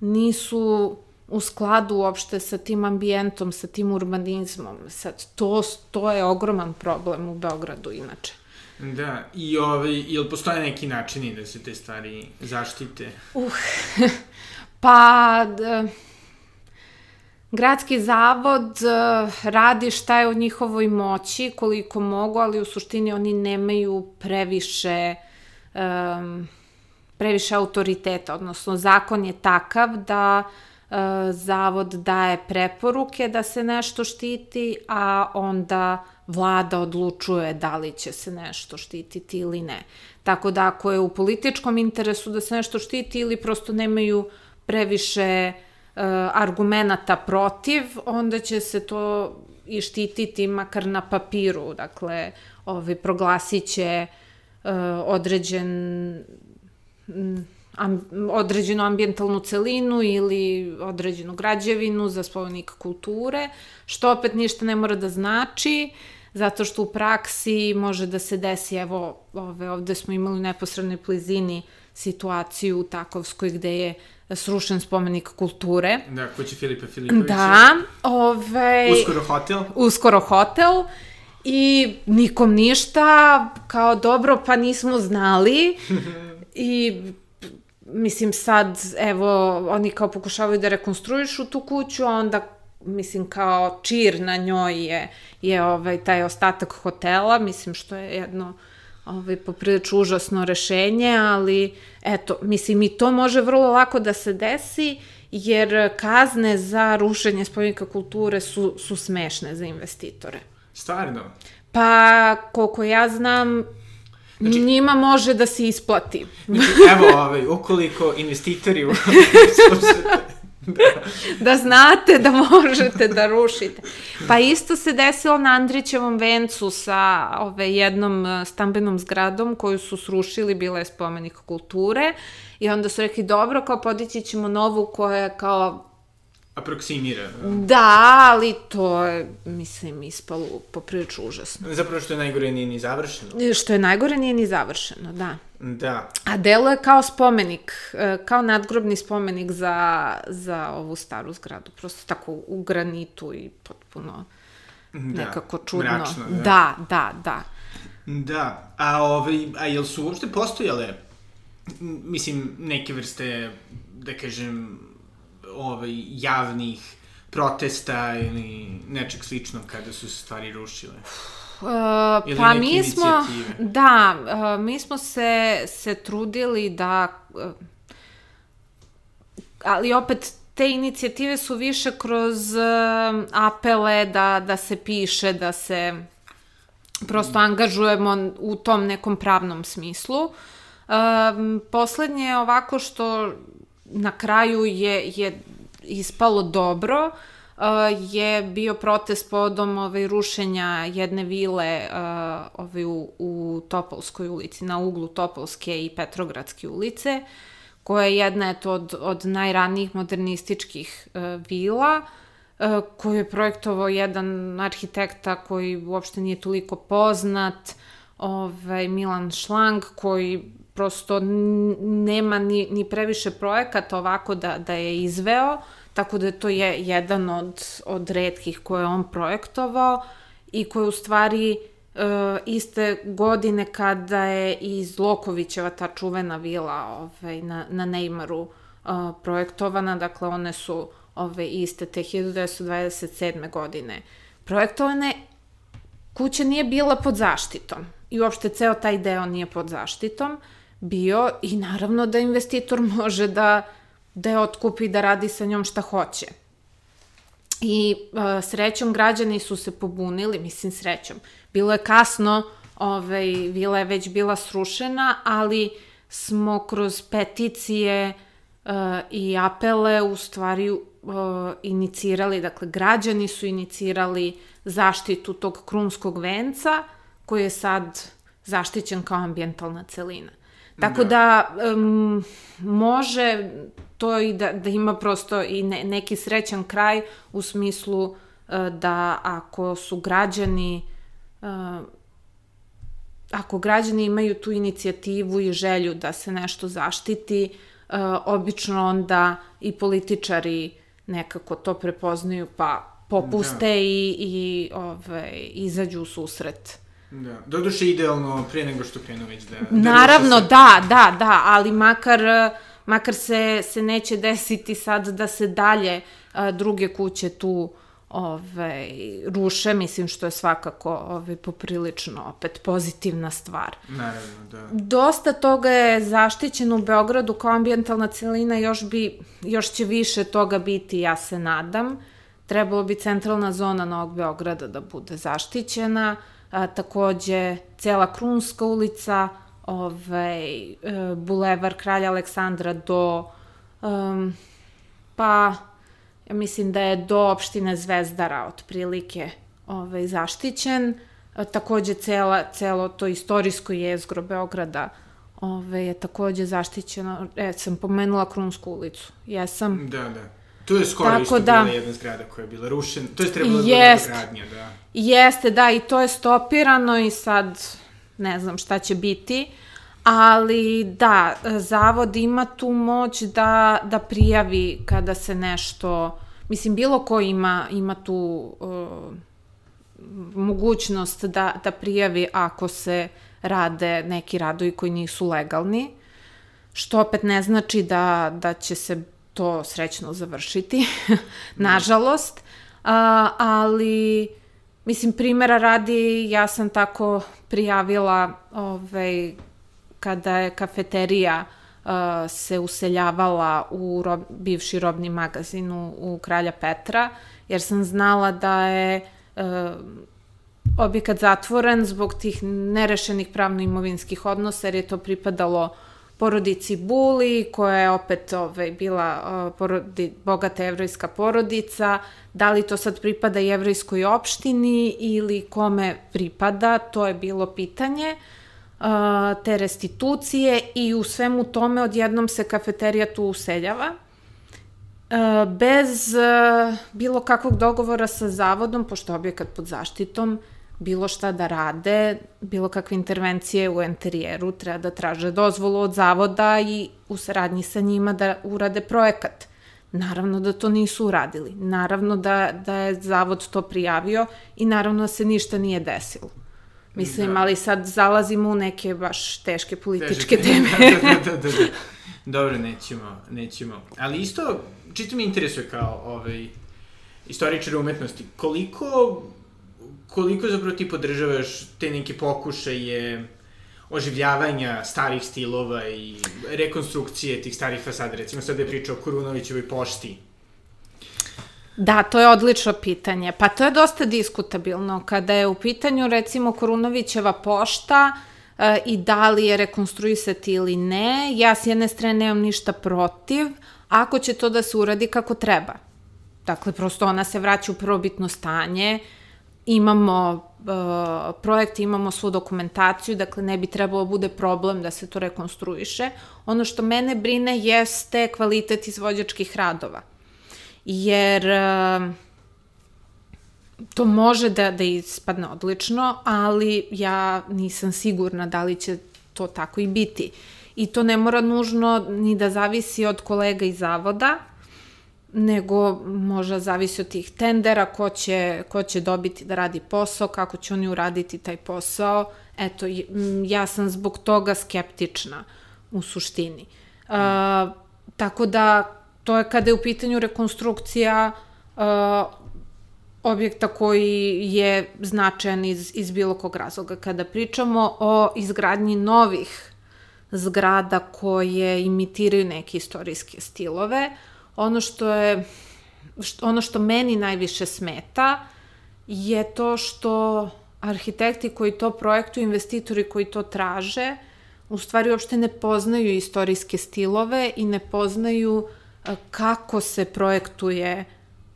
nisu u skladu uopšte sa tim ambijentom, sa tim urbanizmom. Sad, to, to je ogroman problem u Beogradu inače. Da, i ovaj, ili postoje neki načini da se te stvari zaštite? Uh, pa, da, Gradski zavod uh, radi šta je u njihovoj moći, koliko mogu, ali u suštini oni nemaju previše um, previše autoriteta, odnosno zakon je takav da uh, zavod daje preporuke da se nešto štiti, a onda vlada odlučuje da li će se nešto štititi ili ne. Tako da ako je u političkom interesu da se nešto štiti ili prosto nemaju previše uh, argumenta protiv, onda će se to i štititi makar na papiru, dakle, ovaj, proglasit će uh, određen am, određenu ambientalnu celinu ili određenu građevinu za spomenik kulture, što opet ništa ne mora da znači, zato što u praksi može da se desi, evo, ove, ovde smo imali u neposrednoj blizini situaciju u Takovskoj gde je srušen spomenik kulture. Da, kući Filipa Filipovića. Da, ovaj... Uskoro hotel. Uskoro hotel. I nikom ništa, kao dobro, pa nismo znali. I mislim sad, evo, oni kao pokušavaju da rekonstruišu tu kuću, a onda mislim kao čir na njoj je, je ovaj, taj ostatak hotela, mislim što je jedno ovaj, poprilično užasno rešenje, ali eto, mislim i to može vrlo lako da se desi, jer kazne za rušenje spomenika kulture su, su smešne za investitore. Stvarno? Pa, koliko ja znam, Znači, njima može da se isplati. Znači, evo, ovaj, ukoliko investitori da. znate da možete da rušite. Pa isto se desilo na Andrićevom vencu sa ove, jednom e, stambenom zgradom koju su srušili, bila je spomenik kulture i onda su rekli dobro, kao podići ćemo novu koja je kao aproksimira. Da, ali to je, mislim, ispalo poprilično užasno. Zapravo što je najgore nije ni završeno. Što je najgore nije ni završeno, da. Da. A delo je kao spomenik, e, kao nadgrobni spomenik za, za ovu staru zgradu. Prosto tako u granitu i potpuno da, nekako čudno. Mračno, da. Da, da, da. Da, a, ovaj, a jel su uopšte postojale, mislim, neke vrste, da kažem, ovaj, javnih protesta ili nečeg sličnog kada su se stvari rušile? Uh, pa mi smo, da, uh, mi smo se, se trudili da, uh, ali opet te inicijative su više kroz uh, apele da, da se piše, da se prosto angažujemo u tom nekom pravnom smislu. Uh, poslednje ovako što na kraju je, je ispalo dobro, uh, je bio protest podom ovaj, rušenja jedne vile uh, ovaj, u, u Topolskoj ulici, na uglu Topolske i Petrogradske ulice, koja je jedna eto, od, od najranijih modernističkih uh, vila, uh, koju je projektovao jedan arhitekta koji uopšte nije toliko poznat, ovaj, Milan Šlang, koji prosto nema ni, ni previše projekata ovako da, da je izveo, tako da to je jedan od, od redkih koje on projektovao i koje u stvari e, iste godine kada je iz Lokovićeva ta čuvena vila ovaj, na, na Neymaru e, projektovana, dakle one su ove, iste te 1927. godine projektovane, kuća nije bila pod zaštitom i uopšte ceo taj deo nije pod zaštitom bio i naravno da investitor može da, da je otkupi da radi sa njom šta hoće. I uh, srećom građani su se pobunili, mislim srećom. Bilo je kasno, ovaj, vila je već bila srušena, ali smo kroz peticije uh, i apele u stvari uh, inicirali, dakle građani su inicirali zaštitu tog krunskog venca koji je sad zaštićen kao ambijentalna celina. Tako da, da um, može to i da, da ima prosto i ne, neki srećan kraj u smislu uh, da ako su građani uh, ako građani imaju tu inicijativu i želju da se nešto zaštiti, uh, obično onda i političari nekako to prepoznaju pa popuste da. i, i ove, izađu u susret. Da, doduše idealno pre nego što krenu već da... da Naravno, se... da, da, da, ali makar, makar se, se neće desiti sad da se dalje a, druge kuće tu ove, ruše, mislim što je svakako ove, poprilično opet pozitivna stvar. Naravno, da. Dosta toga je zaštićeno u Beogradu kao ambijentalna celina, još, bi, još će više toga biti, ja se nadam. Trebalo bi centralna zona Novog Beograda da bude zaštićena, a, takođe cela Krunska ulica, ovaj, e, bulevar Kralja Aleksandra do, um, pa ja mislim da je do opštine Zvezdara otprilike ovaj, zaštićen. A, takođe cela, celo to istorijsko jezgro Beograda ove, je takođe zaštićeno. E, sam pomenula Krunsku ulicu. Jesam. Da, da. Tu je skoro Tako isto da, bila jedna zgrada koja je bila rušena. To je trebala jest, da gradnja, da. Jeste, da, i to je stopirano i sad ne znam šta će biti. Ali da, zavod ima tu moć da, da prijavi kada se nešto, mislim bilo ko ima, ima tu uh, mogućnost da, da prijavi ako se rade neki radovi koji nisu legalni, što opet ne znači da, da će se to srećno završiti, nažalost, a, ali mislim primjera radi ja sam tako prijavila ovaj, kada je kafeterija uh, se useljavala u rob, bivši robni magazin u, u Kralja Petra, jer sam znala da je uh, objekat zatvoren zbog tih nerešenih pravno-imovinskih odnosa, jer je to pripadalo porodici Buli, koja je opet ovaj, bila uh, porodi, bogata evrojska porodica. Da li to sad pripada jevrojskoj opštini ili kome pripada, to je bilo pitanje. Uh, te restitucije i u svemu tome odjednom se kafeterija tu useljava. Uh, bez uh, bilo kakvog dogovora sa zavodom, pošto objekat pod zaštitom, bilo šta da rade, bilo kakve intervencije u interijeru, treba da traže dozvolu od zavoda i u saradnji sa njima da urade projekat. Naravno da to nisu uradili. Naravno da, da je zavod to prijavio i naravno da se ništa nije desilo. Mislim, da. ali sad zalazimo u neke baš teške političke teške, teme. da, da, da, da. Dobro, nećemo, nećemo. Ali isto, čito mi interesuje kao ovaj, istoričar umetnosti, koliko koliko zapravo ti podržavaš te neke pokušaje oživljavanja starih stilova i rekonstrukcije tih starih fasada? Recimo sad je priča o Kurunovićevoj pošti. Da, to je odlično pitanje. Pa to je dosta diskutabilno. Kada je u pitanju recimo Korunovićeva pošta e, i da li je rekonstruisati ili ne, ja s jedne strane nemam ništa protiv, ako će to da se uradi kako treba. Dakle, prosto ona se vraća u prvobitno stanje, imamo uh, projekt, imamo svu dokumentaciju, dakle ne bi trebalo bude problem da se to rekonstruiše. Ono što mene brine jeste kvalitet izvođačkih radova. Jer uh, to može da, da ispadne odlično, ali ja nisam sigurna da li će to tako i biti. I to ne mora nužno ni da zavisi od kolega iz zavoda, nego možda zavisi od tih tendera, ko će, ko će dobiti da radi posao, kako će oni uraditi taj posao. Eto, ja sam zbog toga skeptična u suštini. Uh, tako da, to je kada je u pitanju rekonstrukcija uh, objekta koji je značajan iz, iz bilo kog razloga. Kada pričamo o izgradnji novih zgrada koje imitiraju neke istorijske stilove, uh, ono što je što, ono što meni najviše smeta je to što arhitekti koji to projektuju, investitori koji to traže, u stvari uopšte ne poznaju istorijske stilove i ne poznaju e, kako se projektuje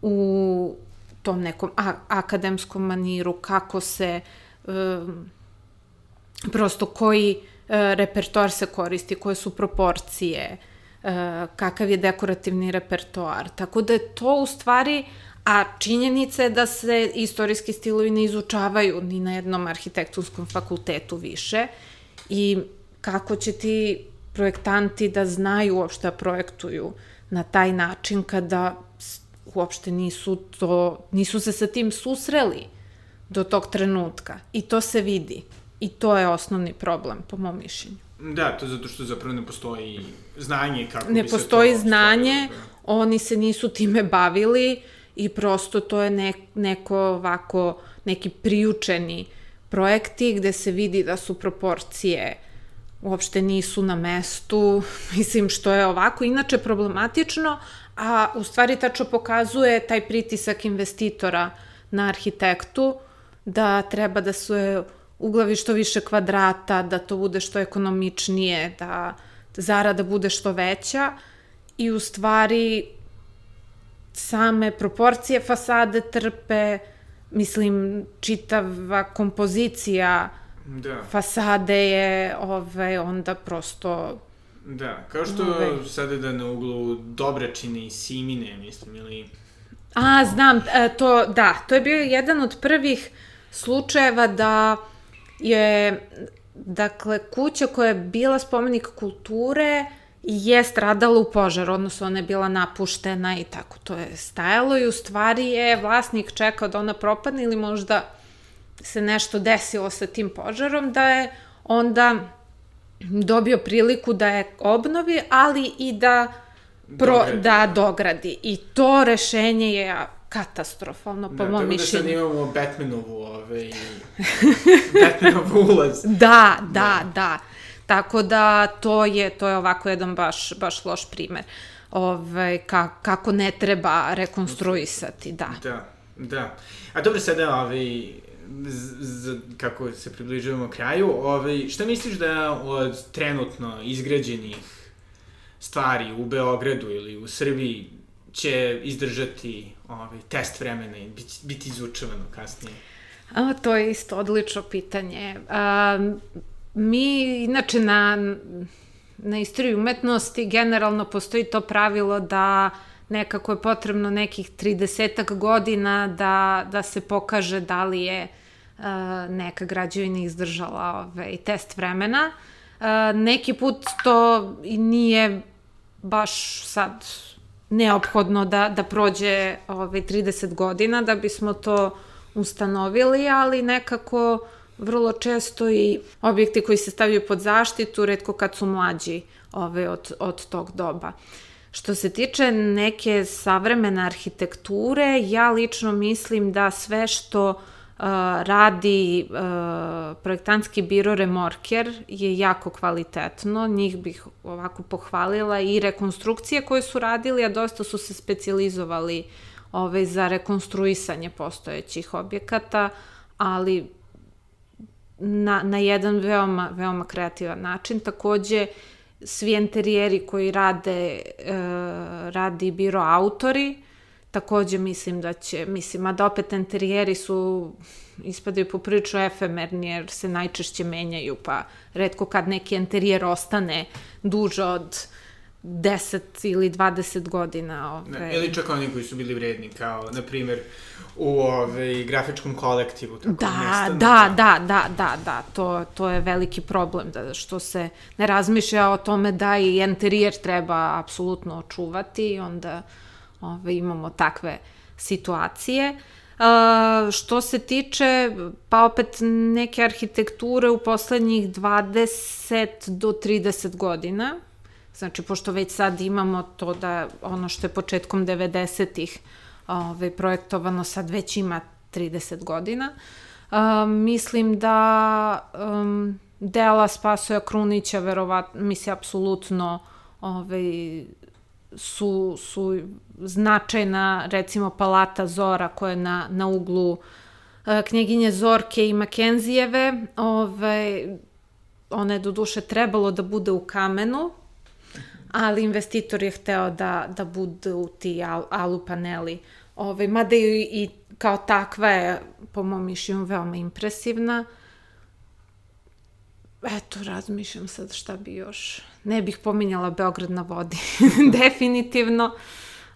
u tom nekom akademskom maniru, kako se um, prosto koji uh, repertoar se koristi, koje su proporcije, uh, kakav je dekorativni repertoar. Tako da je to u stvari, a činjenica je da se istorijski stilovi ne izučavaju ni na jednom arhitektonskom fakultetu više i kako će ti projektanti da znaju uopšte da projektuju na taj način kada uopšte nisu, to, nisu se sa tim susreli do tog trenutka. I to se vidi. I to je osnovni problem, po mom mišljenju. Da, to je zato što zapravo ne postoji znanje kako ne bi se postoji to znanje, da. oni se nisu time bavili i prosto to je ne, neko ovako, neki priučeni projekti gde se vidi da su proporcije uopšte nisu na mestu, mislim što je ovako inače problematično, a u stvari tačno pokazuje taj pritisak investitora na arhitektu da treba da se uglavi što više kvadrata, da to bude što ekonomičnije, da zarada bude što veća i u stvari same proporcije fasade trpe, mislim, čitava kompozicija da. fasade je ove, onda prosto Da, kao što Ove. sada da na uglu Dobračine i Simine, mislim, ili... A, znam, e, to, da, to je bio jedan od prvih slučajeva da je, dakle, kuća koja je bila spomenik kulture je stradala u požaru, odnosno ona je bila napuštena i tako to je stajalo i u stvari je vlasnik čekao da ona propadne ili možda se nešto desilo sa tim požarom, da je onda dobio priliku da je obnovi, ali i da pro, dogradi. da dogradi. I to rešenje je katastrofalno, po da, mom mišljenju. Da, tako da sad imamo Batmanovu, ovaj, Batmanov ulaz. Da, da, da, da. Tako da to je, to je ovako jedan baš, baš loš primer. Ove, ovaj, ka, kako ne treba rekonstruisati, da. Da, da. A dobro, sada, ovaj, z, kako se približujemo kraju, ovaj, šta misliš da od trenutno izgrađenih stvari u Beogradu ili u Srbiji će izdržati ovaj, test vremena i biti, biti izučavano kasnije? A, to je isto odlično pitanje. A, mi, inače, na, na istoriji umetnosti generalno postoji to pravilo da nekako je potrebno nekih 30 godina da, da se pokaže da li je uh, neka građevina izdržala ovaj, test vremena. Uh, neki put to nije baš sad neophodno da, da prođe ovaj, 30 godina da bismo to ustanovili, ali nekako vrlo često i objekti koji se stavljaju pod zaštitu, redko kad su mlađi ovaj, od, od tog doba. Što se tiče neke savremene arhitekture, ja lično mislim da sve što uh, radi uh, projektantski biro Remorker je jako kvalitetno, njih bih ovako pohvalila i rekonstrukcije koje su radili, a dosta su se specializovali ove, za rekonstruisanje postojećih objekata, ali na, na jedan veoma, veoma kreativan način. Takođe, svi interijeri koji rade, e, radi biro autori, takođe mislim da će, mislim, a da opet interijeri su ispadaju poprilično efemerni jer se najčešće menjaju, pa redko kad neki interijer ostane duže od 10 ili 20 godina. Ove... Ne, ili čak oni koji su bili vredni, kao, na primjer, u ove, grafičkom kolektivu. Tako da, nestane, da, da, da, da, da, to, to je veliki problem, da, što se ne razmišlja o tome da i interijer treba apsolutno očuvati i onda ove, imamo takve situacije. Uh, što se tiče, pa opet neke arhitekture u poslednjih 20 do 30 godina, znači pošto već sad imamo to da ono što je početkom 90-ih ovaj, projektovano sad već ima 30 godina, uh, mislim da um, dela Spasoja Krunića verovatno, misli, apsolutno ovaj, su, su značajna, recimo, palata Zora koja je na, na uglu uh, knjeginje Zorke i Makenzijeve, ovaj, ona je do duše trebalo da bude u kamenu, ali investitor je hteo da, da budu ti al, alu paneli. Ove, mada i, i kao takva je, po mom mišljenju, veoma impresivna. Eto, razmišljam sad šta bi još... Ne bih pominjala Beograd na vodi, definitivno.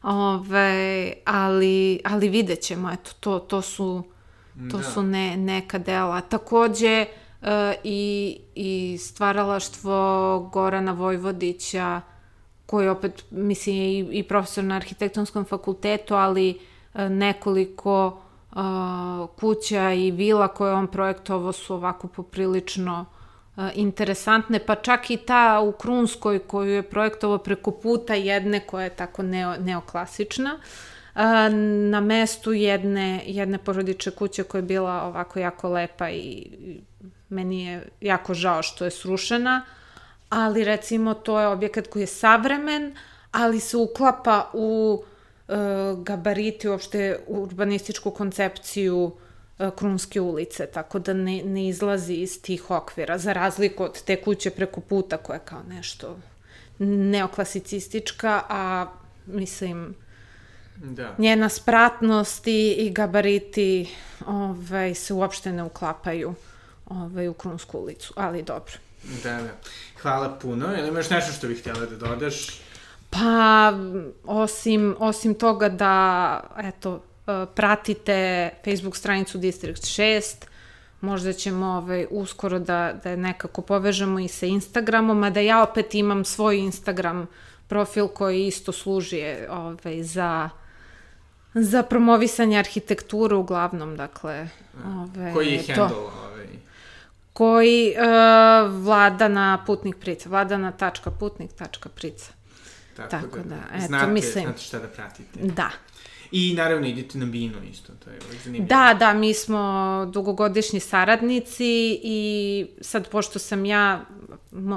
Ove, ali, ali vidjet ćemo, eto, to, to su, to da. su ne, neka dela. Takođe, uh, i, i stvaralaštvo Gorana Vojvodića, koji opet, mislim, je i, i profesor na arhitektonskom fakultetu, ali uh, nekoliko uh, kuća i vila koje on projektovao su ovako poprilično interesantne, pa čak i ta u Krunskoj koju je projektovao preko puta jedne koja je tako neo, neoklasična, na mestu jedne, jedne porodiče kuće koja je bila ovako jako lepa i meni je jako žao što je srušena, ali recimo to je objekat koji je savremen, ali se uklapa u e, gabariti, uopšte urbanističku koncepciju uh, Krunske ulice, tako da ne, ne izlazi iz tih okvira, za razliku od te kuće preko puta koja je kao nešto neoklasicistička, a mislim da. njena spratnost i, i gabariti ovaj, se uopšte ne uklapaju ovaj, u Krunsku ulicu, ali dobro. Da, da. Hvala puno. Ili imaš nešto što bih htjela da dodaš? Pa, osim, osim toga da, eto, E, pratite Facebook stranicu District 6, možda ćemo ovaj, uskoro da, da nekako povežemo i sa Instagramom, a da ja opet imam svoj Instagram profil koji isto služi ovaj, za za promovisanje arhitekture uglavnom, dakle... Ove, koji je handle? Ovaj? Koji uh, vlada na putnik prica, vlada na tačka putnik, tačka prica. Tako, Tako da, da eto, znate, mislim... Znate šta da pratite. Da. I naravno idete na binu isto, to je zanimljivo. Da, da, mi smo dugogodišnji saradnici i sad pošto sam ja,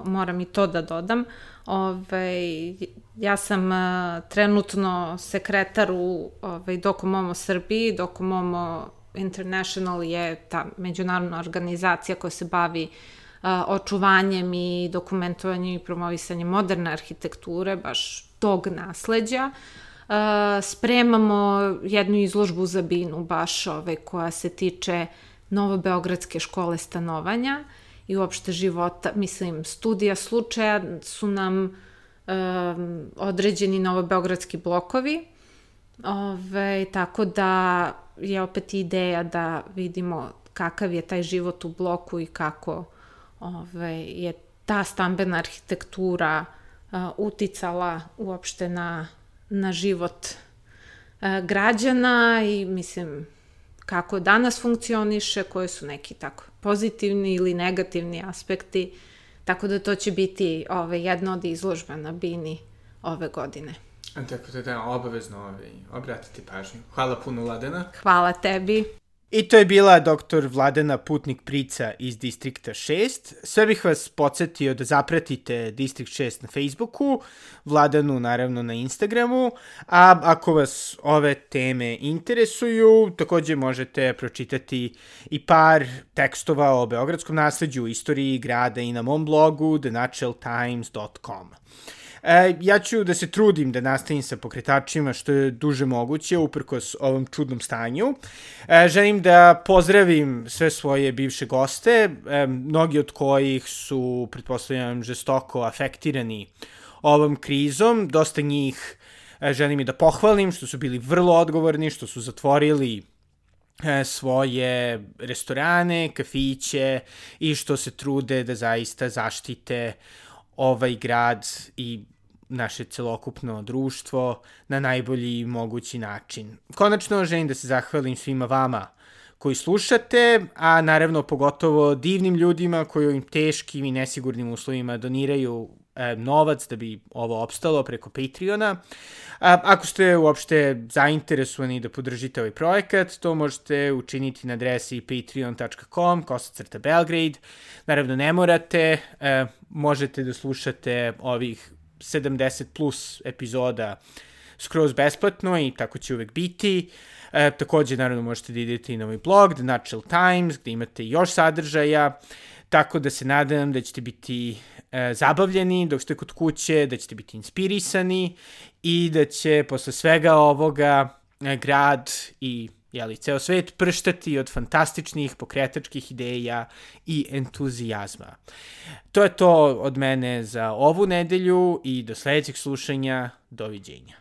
moram i to da dodam, ovaj, ja sam uh, trenutno sekretar u ovaj, Dokomomo Srbiji, Dokomomo International je ta međunarodna organizacija koja se bavi uh, očuvanjem i dokumentovanjem i promovisanjem moderne arhitekture, baš tog nasleđa. Uh, spremamo jednu izložbu za Binu, baš ove, koja se tiče Novobeogradske škole stanovanja i uopšte života, mislim, studija slučaja su nam um, određeni novobeogradski blokovi, ove, tako da je opet ideja da vidimo kakav je taj život u bloku i kako ove, je ta stambena arhitektura uh, uticala uopšte na na život e, građana i mislim kako danas funkcioniše, koje su neki tako pozitivni ili negativni aspekti, tako da to će biti ove, jedna od izložba na Bini ove godine. Tako da da, obavezno ove, obratite pažnju. Hvala puno, Ladena. Hvala tebi. I to je bila doktor Vladana Putnik Prica iz Distrikta 6. Sve bih vas podsjetio da zapratite Distrikt 6 na Facebooku, Vladanu naravno na Instagramu, a ako vas ove teme interesuju, takođe možete pročitati i par tekstova o beogradskom nasledđu, istoriji grada i na mom blogu thenaturaltimes.com. E, ja ću da se trudim da nastavim sa pokretačima što je duže moguće, uprkos ovom čudnom stanju. E, želim da pozdravim sve svoje bivše goste, e, mnogi od kojih su, pretpostavljam, žestoko afektirani ovom krizom. Dosta njih e, želim i da pohvalim što su bili vrlo odgovorni, što su zatvorili e, svoje restorane, kafiće i što se trude da zaista zaštite ovaj grad i naše celokupno društvo na najbolji mogući način. Konačno želim da se zahvalim svima vama koji slušate, a naravno pogotovo divnim ljudima koji ovim teškim i nesigurnim uslovima doniraju e, novac da bi ovo opstalo preko Patreona. A, ako ste uopšte zainteresovani da podržite ovaj projekat, to možete učiniti na adresi patreon.com, kosacrta Belgrade. Naravno, ne morate, e, možete da slušate ovih 70 plus epizoda skroz besplatno i tako će uvek biti. E, takođe, naravno, možete da idete i na moj blog, The Natural Times, gde imate još sadržaja. tako da se nadam da ćete biti e, zabavljeni dok ste kod kuće, da ćete biti inspirisani i da će posle svega ovoga e, grad i jeli, ceo svet prštati od fantastičnih pokretačkih ideja i entuzijazma. To je to od mene za ovu nedelju i do sledećeg slušanja. Doviđenja.